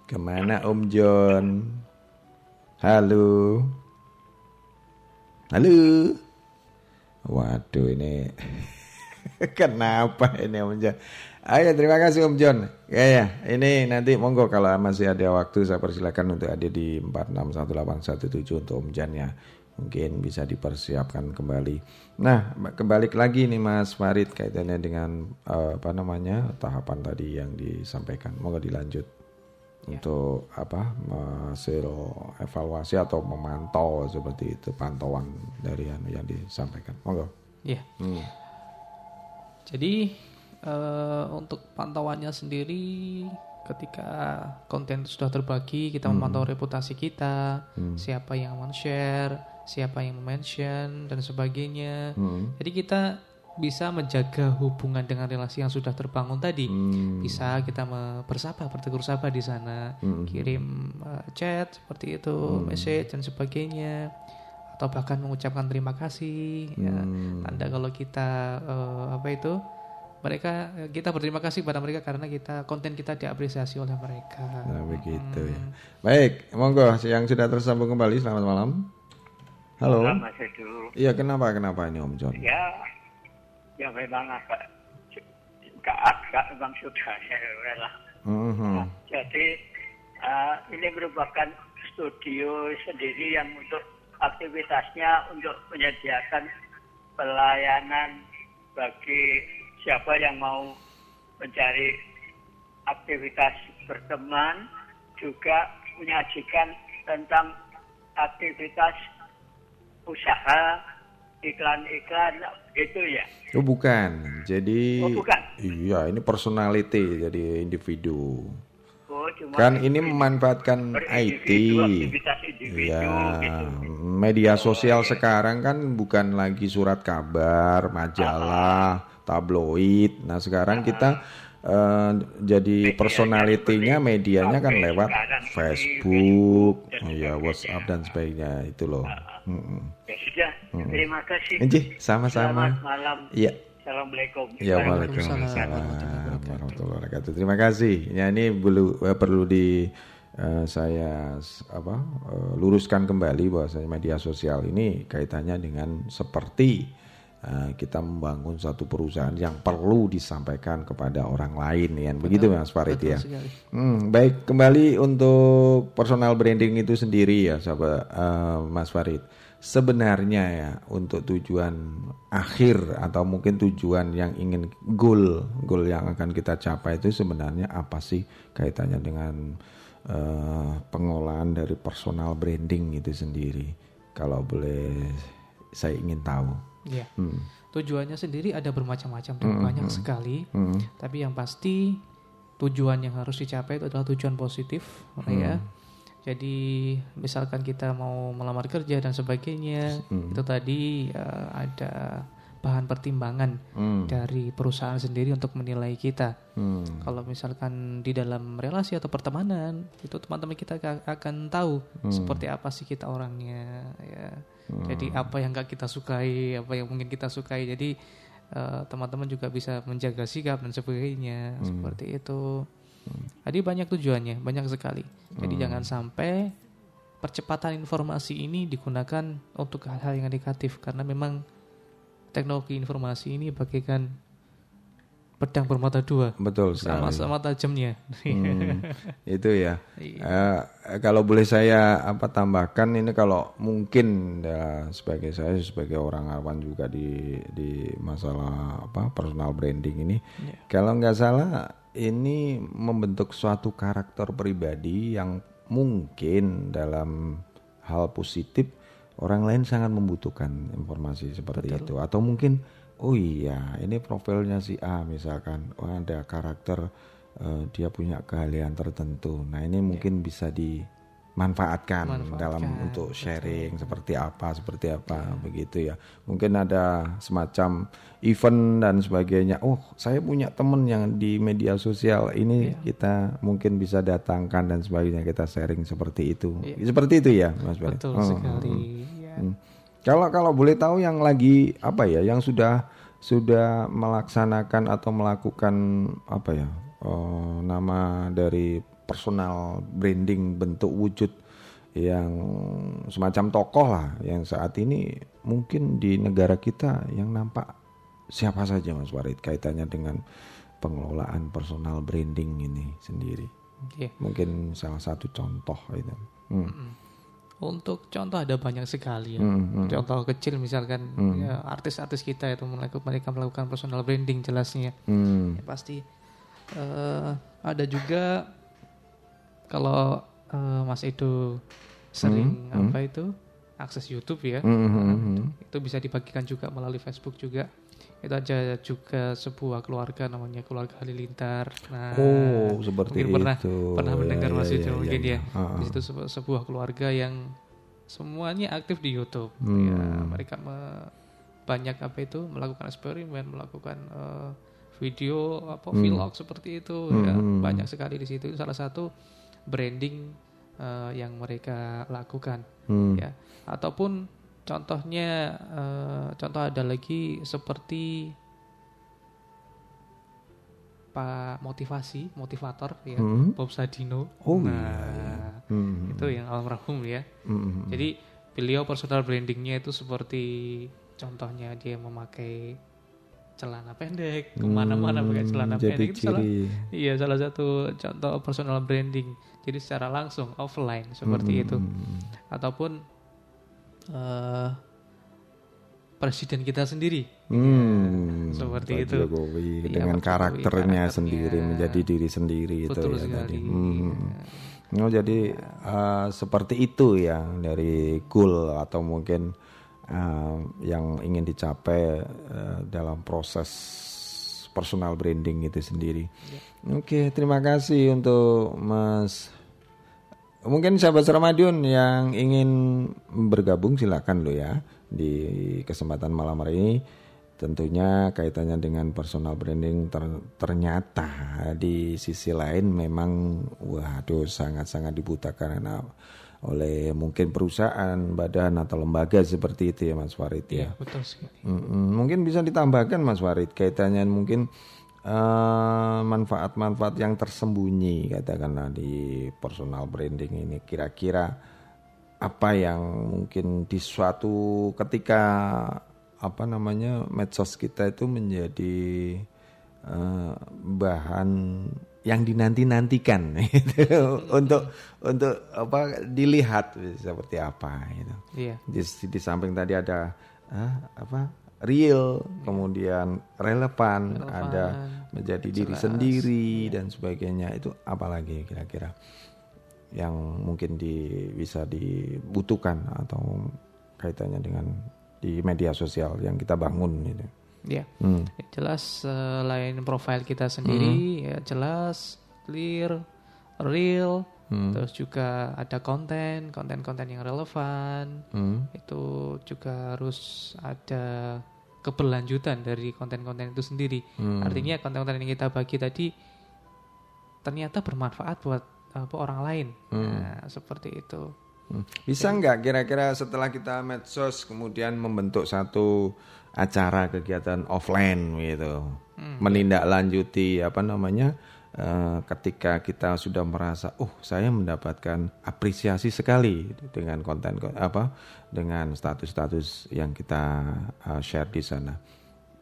Ke mana Om John? Halo. Halo. Waduh ini kenapa ini Om John? Ayo terima kasih Om John. Ya ya, ini nanti monggo kalau masih ada waktu saya persilakan untuk ada di 461817 untuk Om John ya. Mungkin bisa dipersiapkan kembali. Nah, kembali lagi nih Mas Farid kaitannya dengan eh, apa namanya tahapan tadi yang disampaikan. Monggo dilanjut untuk apa hasil evaluasi atau memantau seperti itu pantauan dari yang, yang disampaikan. Monggo.
Iya.
Hmm.
Jadi eh, untuk pantauannya sendiri ketika konten sudah terbagi kita
Hmm.
memantau reputasi kita,
Hmm.
siapa yang men-share, siapa yang mention dan sebagainya.
Hmm.
Jadi kita bisa menjaga hubungan dengan relasi yang sudah terbangun tadi.
Hmm.
Bisa kita bersapa, bertegur sapa di sana,
Hmm.
kirim eh, chat seperti itu,
Hmm.
message dan sebagainya. atau bahkan mengucapkan terima kasih ya
Hmm.
tanda kalau kita eh, apa itu mereka kita berterima kasih pada mereka karena kita konten kita diapresiasi oleh mereka
Nah, begitu ya. Baik, monggo yang sudah tersambung kembali selamat malam. Halo.
Malam, Mas Edu.
Iya, kenapa kenapa ini Om John?
Ya, ya memang agak agak memang sudah ya lah.
Mhm.
Jadi eh, ini merupakan studio sendiri yang untuk aktivitasnya untuk menyediakan pelayanan bagi siapa yang mau mencari aktivitas berteman juga menyajikan tentang aktivitas usaha iklan-iklan itu ya.
Oh bukan. Jadi
Oh, bukan.
Iya, ini personality jadi individu.
Oh, cuma
Kan ini memanfaatkan IT. Ya,
gitu.
media sosial sekarang kan bukan lagi surat kabar, majalah, tabloid. Nah, sekarang kita eh, jadi personalitinya medianya kan lewat Facebook, ya WhatsApp dan sebagainya itu loh. Mm-mm.
Ya sudah, terima kasih.
Enjih, sama-sama.
Selamat malam.
Iya.
Assalamualaikum.
Ya, waalaikumsalam warahmatullahi wabarakatuh. Terima kasih. Ya ini perlu eh, perlu di eh, saya apa luruskan kembali bahwa media sosial ini kaitannya dengan seperti kita membangun satu perusahaan yang perlu disampaikan kepada orang lain ya. Begitu Mas Farid
betul
ya.
sekali.
Hmm, baik kembali untuk personal branding itu sendiri ya sahabat eh, Mas Farid. Sebenarnya ya untuk tujuan akhir atau mungkin tujuan yang ingin goal goal yang akan kita capai itu sebenarnya apa sih kaitannya dengan eh, pengolahan dari personal branding itu sendiri. Kalau boleh saya ingin tahu.
Iya.
Hmm.
Tujuannya sendiri ada bermacam-macam dan
Hmm,
banyak
hmm.
sekali.
Hmm.
Tapi yang pasti tujuan yang harus dicapai itu adalah tujuan positif, ya.
Hmm.
Jadi misalkan kita mau melamar kerja dan sebagainya,
Hmm.
itu tadi eh, ada bahan pertimbangan
Hmm.
dari perusahaan sendiri untuk menilai kita.
Hmm.
Kalau misalkan di dalam relasi atau pertemanan, itu teman-teman kita ka- akan tahu
Hmm.
seperti apa sih kita orangnya, ya.
Hmm.
Jadi apa yang gak kita sukai, apa yang mungkin kita sukai. Jadi eh, teman-teman juga bisa menjaga sikap dan sebagainya
Hmm.
seperti itu. Jadi banyak tujuannya, banyak sekali. Jadi
Hmm.
jangan sampai percepatan informasi ini digunakan untuk hal-hal yang negatif karena memang teknologi informasi ini bagaikan pedang bermata dua.
Betul.
Sama-sama tajamnya.
Hmm, itu ya. Eh, kalau boleh saya apa tambahkan ini kalau mungkin ya, sebagai saya sebagai orang awam juga di di masalah apa personal branding ini,
Iya.
kalau nggak salah ini membentuk suatu karakter pribadi yang mungkin dalam hal positif orang lain sangat membutuhkan informasi seperti itu atau mungkin oh iya ini profilnya si A misalkan. Oh ada karakter eh, dia punya keahlian tertentu. Nah ini mungkin bisa dimanfaatkan
Manfaatkan,
dalam untuk sharing seperti apa seperti apa begitu ya. Mungkin ada semacam event dan sebagainya. Oh saya punya temen yang di media sosial. Ini kita mungkin bisa datangkan dan sebagainya kita sharing seperti itu. Seperti itu ya Mas
Betul
Hmm,
sekali.
hmm,
ya.
hmm. Kalau kalau boleh tahu yang lagi apa ya, yang sudah sudah melaksanakan atau melakukan apa ya eh, nama dari personal branding bentuk wujud yang semacam tokoh lah yang saat ini mungkin di negara kita yang nampak siapa saja Mas Warid kaitannya dengan pengelolaan personal branding ini sendiri.
Iya.
Mungkin salah satu contoh itu. Hmm.
Untuk contoh ada banyak sekali ya.
Hmm, hmm.
Contoh kecil misalkan
Hmm.
ya, artis-artis kita itu melakukan mereka melakukan personal branding jelasnya.
Hmm.
Ya, pasti eh, ada juga kalau eh, Mas Edo sering
Hmm, hmm.
apa itu akses YouTube ya.
Hmm, hmm,
itu, itu bisa dibagikan juga melalui Facebook juga. Itu aja juga sebuah keluarga namanya keluarga Halilintar. Nah,
Oh, seperti
mungkin pernah
itu.
pernah
Ya,
mendengar
ya,
Mas
ya, ya,
mungkin
ya.
ya. Di situ sebu- sebuah keluarga yang semuanya aktif di YouTube.
Hmm.
Ya, mereka me- banyak apa itu melakukan eksperimen, melakukan eh, video apa
Hmm.
vlog seperti itu ya.
Hmm.
Banyak sekali di situ. Itu salah satu branding eh, yang mereka lakukan
Hmm.
ya. Ataupun contohnya eh, contoh ada lagi seperti Pak motivasi, motivator ya,
Hmm.
Bob Sadino.
Oh,
nah,
iya, iya. Hmm.
itu yang almarhum ya.
Hmm.
Jadi beliau personal brandingnya itu seperti contohnya dia memakai celana pendek ke mana-mana pakai celana
Hmm,
pendek itu salah, iya salah satu contoh personal branding. Jadi secara langsung offline seperti
Hmm.
itu, ataupun eh, presiden kita sendiri.
Hmm,
seperti
Pak
itu.
Jokowi
Iya,
dengan
Pak
karakternya,
karakternya.
sendiri menjadi diri sendiri itu
Betul
ya tadi.
sekali.
Hmm. Oh jadi eh, seperti itu ya dari goal atau mungkin eh, yang ingin dicapai eh, dalam proses personal branding itu sendiri. Oke, terima kasih untuk Mas Mungkin sahabat Ramadion yang ingin bergabung silakan lo ya di kesempatan malam hari ini. Tentunya kaitannya dengan personal branding ter- ternyata di sisi lain memang waduh sangat-sangat dibutuhkan karena oleh mungkin perusahaan, badan atau lembaga seperti itu ya Mas Farid ya.
Iya, betul sekali.
Mm-mm. Mungkin bisa ditambahkan Mas Farid kaitannya mungkin eh, manfaat-manfaat yang tersembunyi katakanlah di personal branding ini kira-kira apa yang mungkin di suatu ketika apa namanya medsos kita itu menjadi eh, bahan yang dinanti-nantikan gitu, untuk untuk apa dilihat seperti apa gitu.
Iya.
Di, di samping tadi ada ah, apa real, kemudian relevan,
Relevan,
ada menjadi diri
jelas,
sendiri dan sebagainya. Itu apalagi kira-kira yang mungkin di, bisa dibutuhkan atau kaitannya dengan di media sosial yang kita bangun itu.
Ya,
Hmm.
jelas selain profil kita sendiri ya jelas, clear, real,
Hmm.
terus juga ada konten, konten-konten yang relevan.
Hmm.
Itu juga harus ada keberlanjutan dari konten-konten itu sendiri.
Hmm.
Artinya konten-konten yang kita bagi tadi ternyata bermanfaat buat apa, orang lain.
Hmm.
Nah, seperti itu.
Hmm. Bisa nggak kira-kira setelah kita medsos kemudian membentuk satu acara kegiatan offline gitu,
Hmm.
menindaklanjuti apa namanya eh, ketika kita sudah merasa, oh saya mendapatkan apresiasi sekali dengan konten apa dengan status-status yang kita eh, share di sana.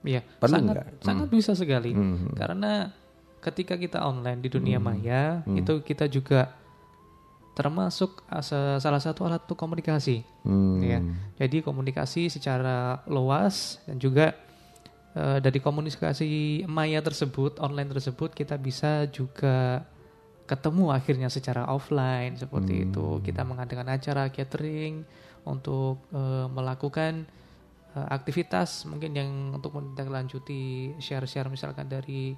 Iya, sangat
nggak?
sangat
Hmm.
bisa sekali.
Hmm.
Karena ketika kita online di dunia
Hmm.
maya,
Hmm.
itu kita juga termasuk salah satu alat untuk komunikasi.
Hmm.
Ya. Jadi komunikasi secara luas dan juga eh, dari komunikasi maya tersebut, online tersebut kita bisa juga ketemu akhirnya secara offline seperti
Hmm.
itu. Kita mengadakan acara catering untuk eh, melakukan eh, aktivitas mungkin yang untuk menindaklanjuti share-share misalkan dari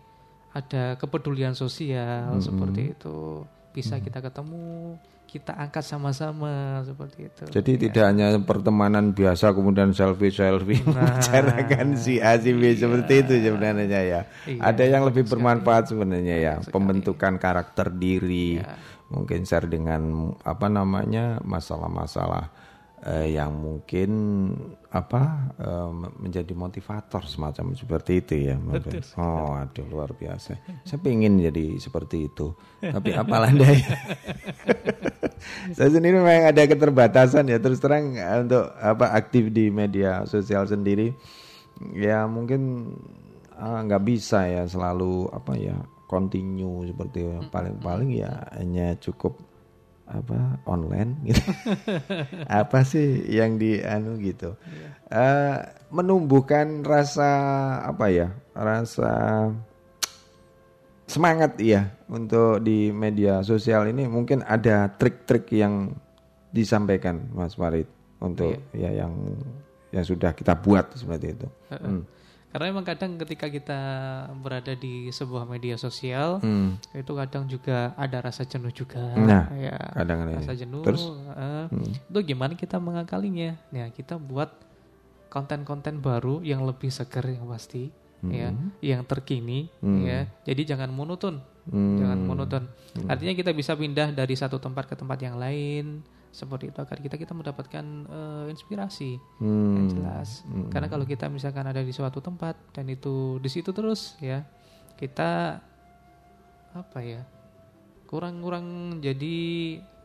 ada kepedulian sosial
Hmm.
seperti itu bisa kita ketemu kita angkat sama-sama seperti itu
Jadi
Ya.
tidak hanya pertemanan biasa kemudian selfie selfie
Nah,
membicarakan si A si B seperti itu sebenarnya ya.
Iya,
Ada yang lebih bermanfaat sebenarnya ya,
Sekali.
pembentukan karakter diri,
Iya.
mungkin share dengan apa namanya masalah-masalah eh, yang mungkin apa eh, menjadi motivator semacam seperti itu ya.
Betul.
Oh, aduh luar biasa. Saya pengen jadi seperti itu. Tapi apalah daya. saya sendiri memang ada keterbatasan ya terus terang eh, untuk apa aktif di media sosial sendiri ya mungkin ah, nggak bisa ya selalu apa ya continue seperti paling-paling ya hanya cukup apa online gitu apa sih yang di anu gitu Eh, menumbuhkan rasa apa ya rasa semangat ya untuk di media sosial ini mungkin ada trik-trik yang disampaikan Mas Farid untuk ya yang yang sudah kita buat seperti itu.
Heeh.
Hmm.
Karena memang kadang ketika kita berada di sebuah media sosial,
Hmm.
itu kadang juga ada rasa jenuh juga.
Nah,
ya,
kadang ada
rasa
ini.
jenuh.
Terus?
eh,
Hmm.
Itu gimana kita mengakalinya? Ya, kita buat konten-konten baru yang lebih segar yang pasti, ya,
Hmm.
yang terkini,
Hmm.
ya. Jadi jangan monoton,
Hmm.
jangan monoton.
Hmm.
Artinya kita bisa pindah dari satu tempat ke tempat yang lain, seperti itu agar kita kita mendapatkan eh, inspirasi
Hmm.
yang jelas.
Hmm.
Karena kalau kita misalkan ada di suatu tempat dan itu di situ terus ya kita apa ya kurang-kurang jadi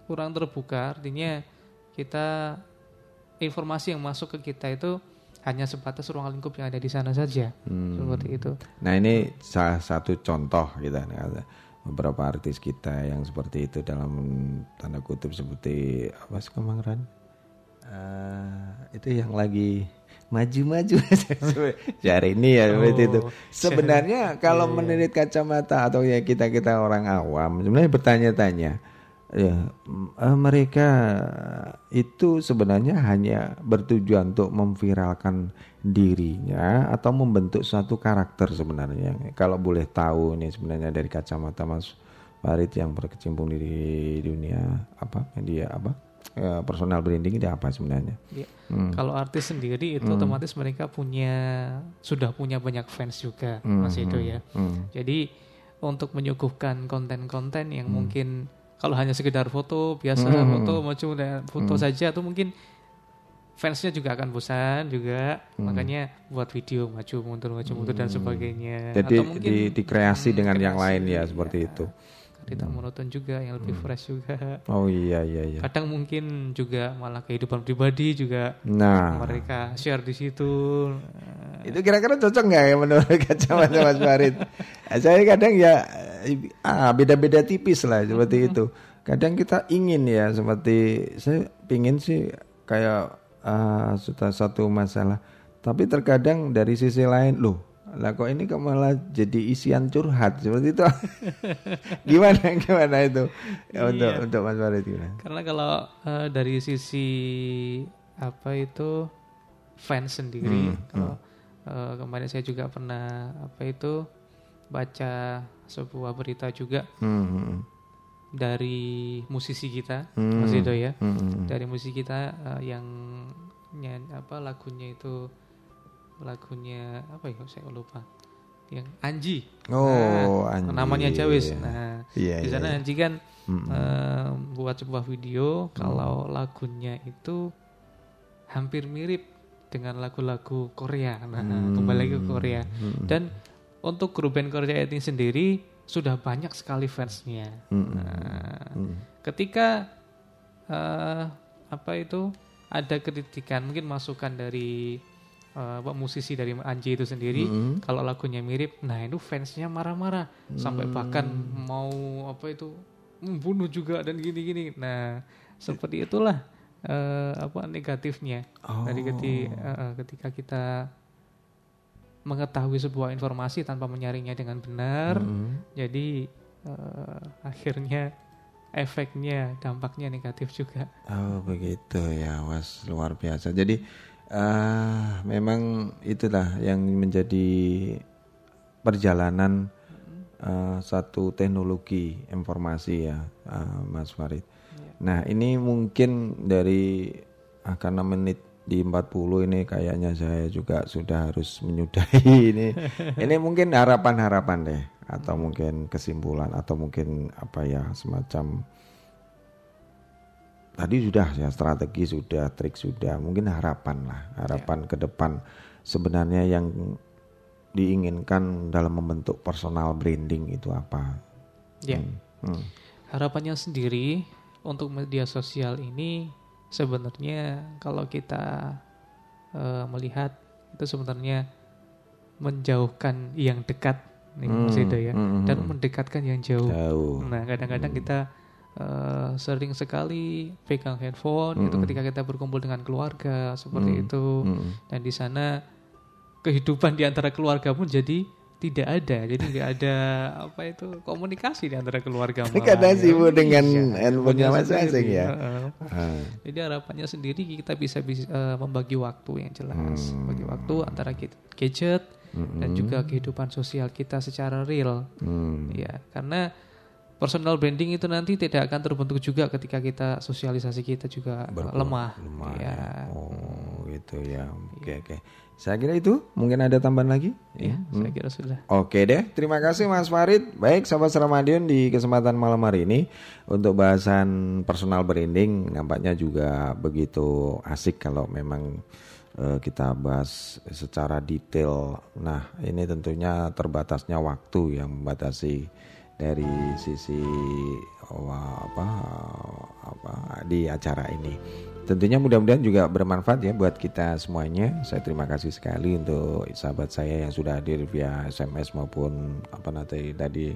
kurang terbuka artinya kita informasi yang masuk ke kita itu hanya sebatas ruang lingkup yang ada di sana saja
Hmm.
seperti itu.
Nah ini salah satu contoh kita nih, ada beberapa artis kita yang seperti itu dalam tanda kutip seperti apa sih Kemang Ran? Eh, itu yang lagi maju-maju cari ini ya seperti itu.
Oh,
Sebenarnya kalau
Iya, iya.
menurut kacamata atau ya kita kita orang awam sebenarnya bertanya-tanya ya eh, mereka itu sebenarnya hanya bertujuan untuk memviralkan dirinya atau membentuk suatu karakter sebenarnya kalau boleh tahu ini sebenarnya dari kacamata Mas Farid yang berkecimpung di dunia apa media apa eh, personal branding itu apa sebenarnya
Ya.
Hmm.
Kalau artis sendiri itu
Hmm.
otomatis mereka punya sudah punya banyak fans juga
Hmm,
Mas Edo
hmm,
ya.
hmm.
Jadi untuk menyuguhkan konten-konten yang
Hmm.
mungkin kalau hanya sekedar foto biasa
Hmm.
foto maju dan foto
Hmm.
saja atau mungkin fansnya juga akan bosan juga
Hmm.
makanya buat video maju mundur maju mundur dan sebagainya
jadi
atau mungkin
di, dikreasi
hmm,
dengan yang
kreasi,
lain ya seperti itu
tidak monoton juga yang lebih fresh juga
oh iya iya iya
kadang mungkin juga malah kehidupan pribadi juga
Nah.
mereka share di situ
Itu kira-kira cocok nggak ya menurut kacamata Mas Farid? Eh, Saya kadang ya eh, ah, beda-beda tipis lah seperti itu. Kadang kita ingin ya seperti saya pingin sih kayak sudah satu masalah. Tapi terkadang dari sisi lain loh, lah kok ini kok malah jadi isian curhat seperti itu. gimana gimana itu Ya, untuk
Iya.
untuk Mas Farid gimana?
Karena kalau eh, dari sisi apa itu fans sendiri,
Hmm,
kalau eh, kemarin saya juga pernah apa itu baca sebuah berita juga
Hmm, hmm.
dari musisi kita,
Hmm,
Mas Edo ya,
hmm, hmm.
dari musisi kita eh, yang nyan apa lagunya itu lagunya apa ya saya lupa yang Anji
Oh,
Nah,
Anji,
namanya Jawis nah
Iya,
di
iya,
sana
iya.
Anji kan
Mm-mm.
eh, buat sebuah video kalau lagunya itu hampir mirip dengan lagu-lagu Korea nah
Hmm.
kembali lagi ke Korea
Hmm.
dan untuk grup band Korea ini sendiri sudah banyak sekali fansnya
Mm-mm.
Nah,
Mm.
ketika eh, apa itu ada kritikan mungkin masukan dari apa, musisi dari Anji itu sendiri
Mm-mm.
kalau lagunya mirip nah itu fansnya marah-marah sampai
Hmm.
bahkan mau apa itu membunuh juga dan gini-gini nah seperti itulah eh, apa negatifnya dari
Oh.
eh, eh, ketika kita mengetahui sebuah informasi tanpa menyaringnya dengan benar
Mm.
jadi eh, akhirnya efeknya dampaknya negatif juga
Oh begitu ya, was luar biasa. Jadi eh memang itulah yang menjadi perjalanan eh, satu teknologi informasi ya, eh, Mas Farid. Nah ini mungkin dari ah, karena menit di 40 ini kayaknya saya juga sudah harus menyudahi ini. ini mungkin harapan-harapan deh, atau mungkin kesimpulan, atau mungkin apa ya semacam tadi sudah ya strategi sudah trik sudah mungkin harapan lah harapan ke depan sebenarnya yang diinginkan dalam membentuk personal branding itu apa
ya
Hmm, hmm.
harapannya sendiri untuk media sosial ini sebenarnya kalau kita eh, melihat itu sebenarnya menjauhkan yang dekat nih Mas
Hmm,
Edo ya
hmm,
dan
hmm.
mendekatkan yang jauh.
Jauh.
Nah kadang-kadang kita eh, sering sekali pegang handphone itu
Mm-mm.
ketika kita berkumpul dengan keluarga seperti
Mm,
itu
mm.
dan di sana kehidupan di antara keluarga pun jadi tidak ada jadi nggak ada apa itu komunikasi di antara keluarga
Kadang
malah,
sibuk dengan
Iya,
handphonenya
handphonenya
masing-masing ya. Ah.
Jadi harapannya sendiri kita bisa, bisa eh, membagi waktu yang jelas,
Hmm.
bagi waktu antara ga- gadget dan
Mm-mm.
juga kehidupan sosial kita secara real.
Hmm.
Ya, karena personal branding itu nanti tidak akan terbentuk juga ketika kita sosialisasi kita juga eh, lemah.
lemah
Ya.
oh gitu ya. Oke oke. Saya kira itu mungkin ada tambahan lagi?
Iya,
Hmm.
saya kira sudah.
Oke deh, terima kasih Mas Farid. Baik, sahabat Ramadion di kesempatan malam hari ini untuk bahasan personal branding nampaknya juga begitu asik kalau memang eh, kita bahas secara detail. Nah, ini tentunya terbatasnya waktu yang membatasi dari sisi oh, apa apa di acara ini. Tentunya mudah-mudahan juga bermanfaat ya buat kita semuanya. Saya terima kasih sekali untuk sahabat saya yang sudah hadir via SMS maupun apa nanti tadi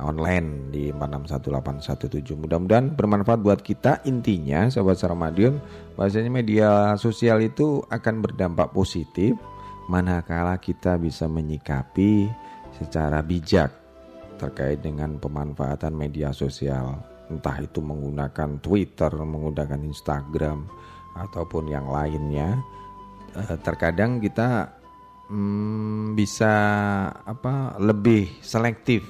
online di 461817. Mudah-mudahan bermanfaat buat kita. Intinya sahabat Saramadion, bahasanya media sosial itu akan berdampak positif manakala kita bisa menyikapi secara bijak terkait dengan pemanfaatan media sosial entah itu menggunakan Twitter, menggunakan Instagram ataupun yang lainnya. Eh, terkadang kita mm, bisa apa lebih selektif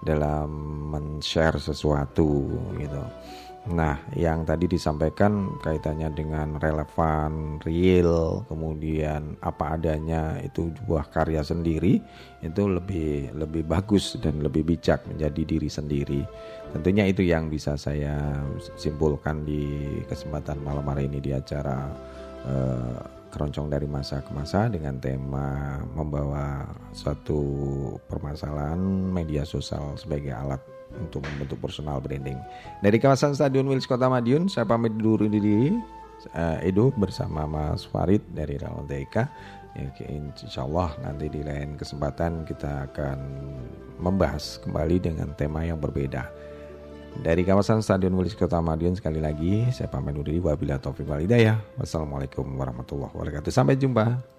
dalam men-share sesuatu gitu. Nah, yang tadi disampaikan kaitannya dengan relevan, real, kemudian apa adanya itu sebuah karya sendiri itu lebih lebih bagus dan lebih bijak menjadi diri sendiri. Tentunya itu yang bisa saya simpulkan di kesempatan malam hari ini di acara eh, keroncong dari masa ke masa dengan tema membawa suatu permasalahan media sosial sebagai alat untuk membentuk personal branding. Dari kawasan Stadion Wilis Kota Madiun, saya pamit dulu diri. eh, Edo bersama Mas Farid dari Relawan TK. Ya, insya Allah nanti di lain kesempatan kita akan membahas kembali dengan tema yang berbeda. Dari kawasan Stadion Wilis Kota Madiun sekali lagi saya pamit undur diri wabillahi taufiq wal hidayah. Wassalamualaikum warahmatullahi wabarakatuh. Sampai jumpa.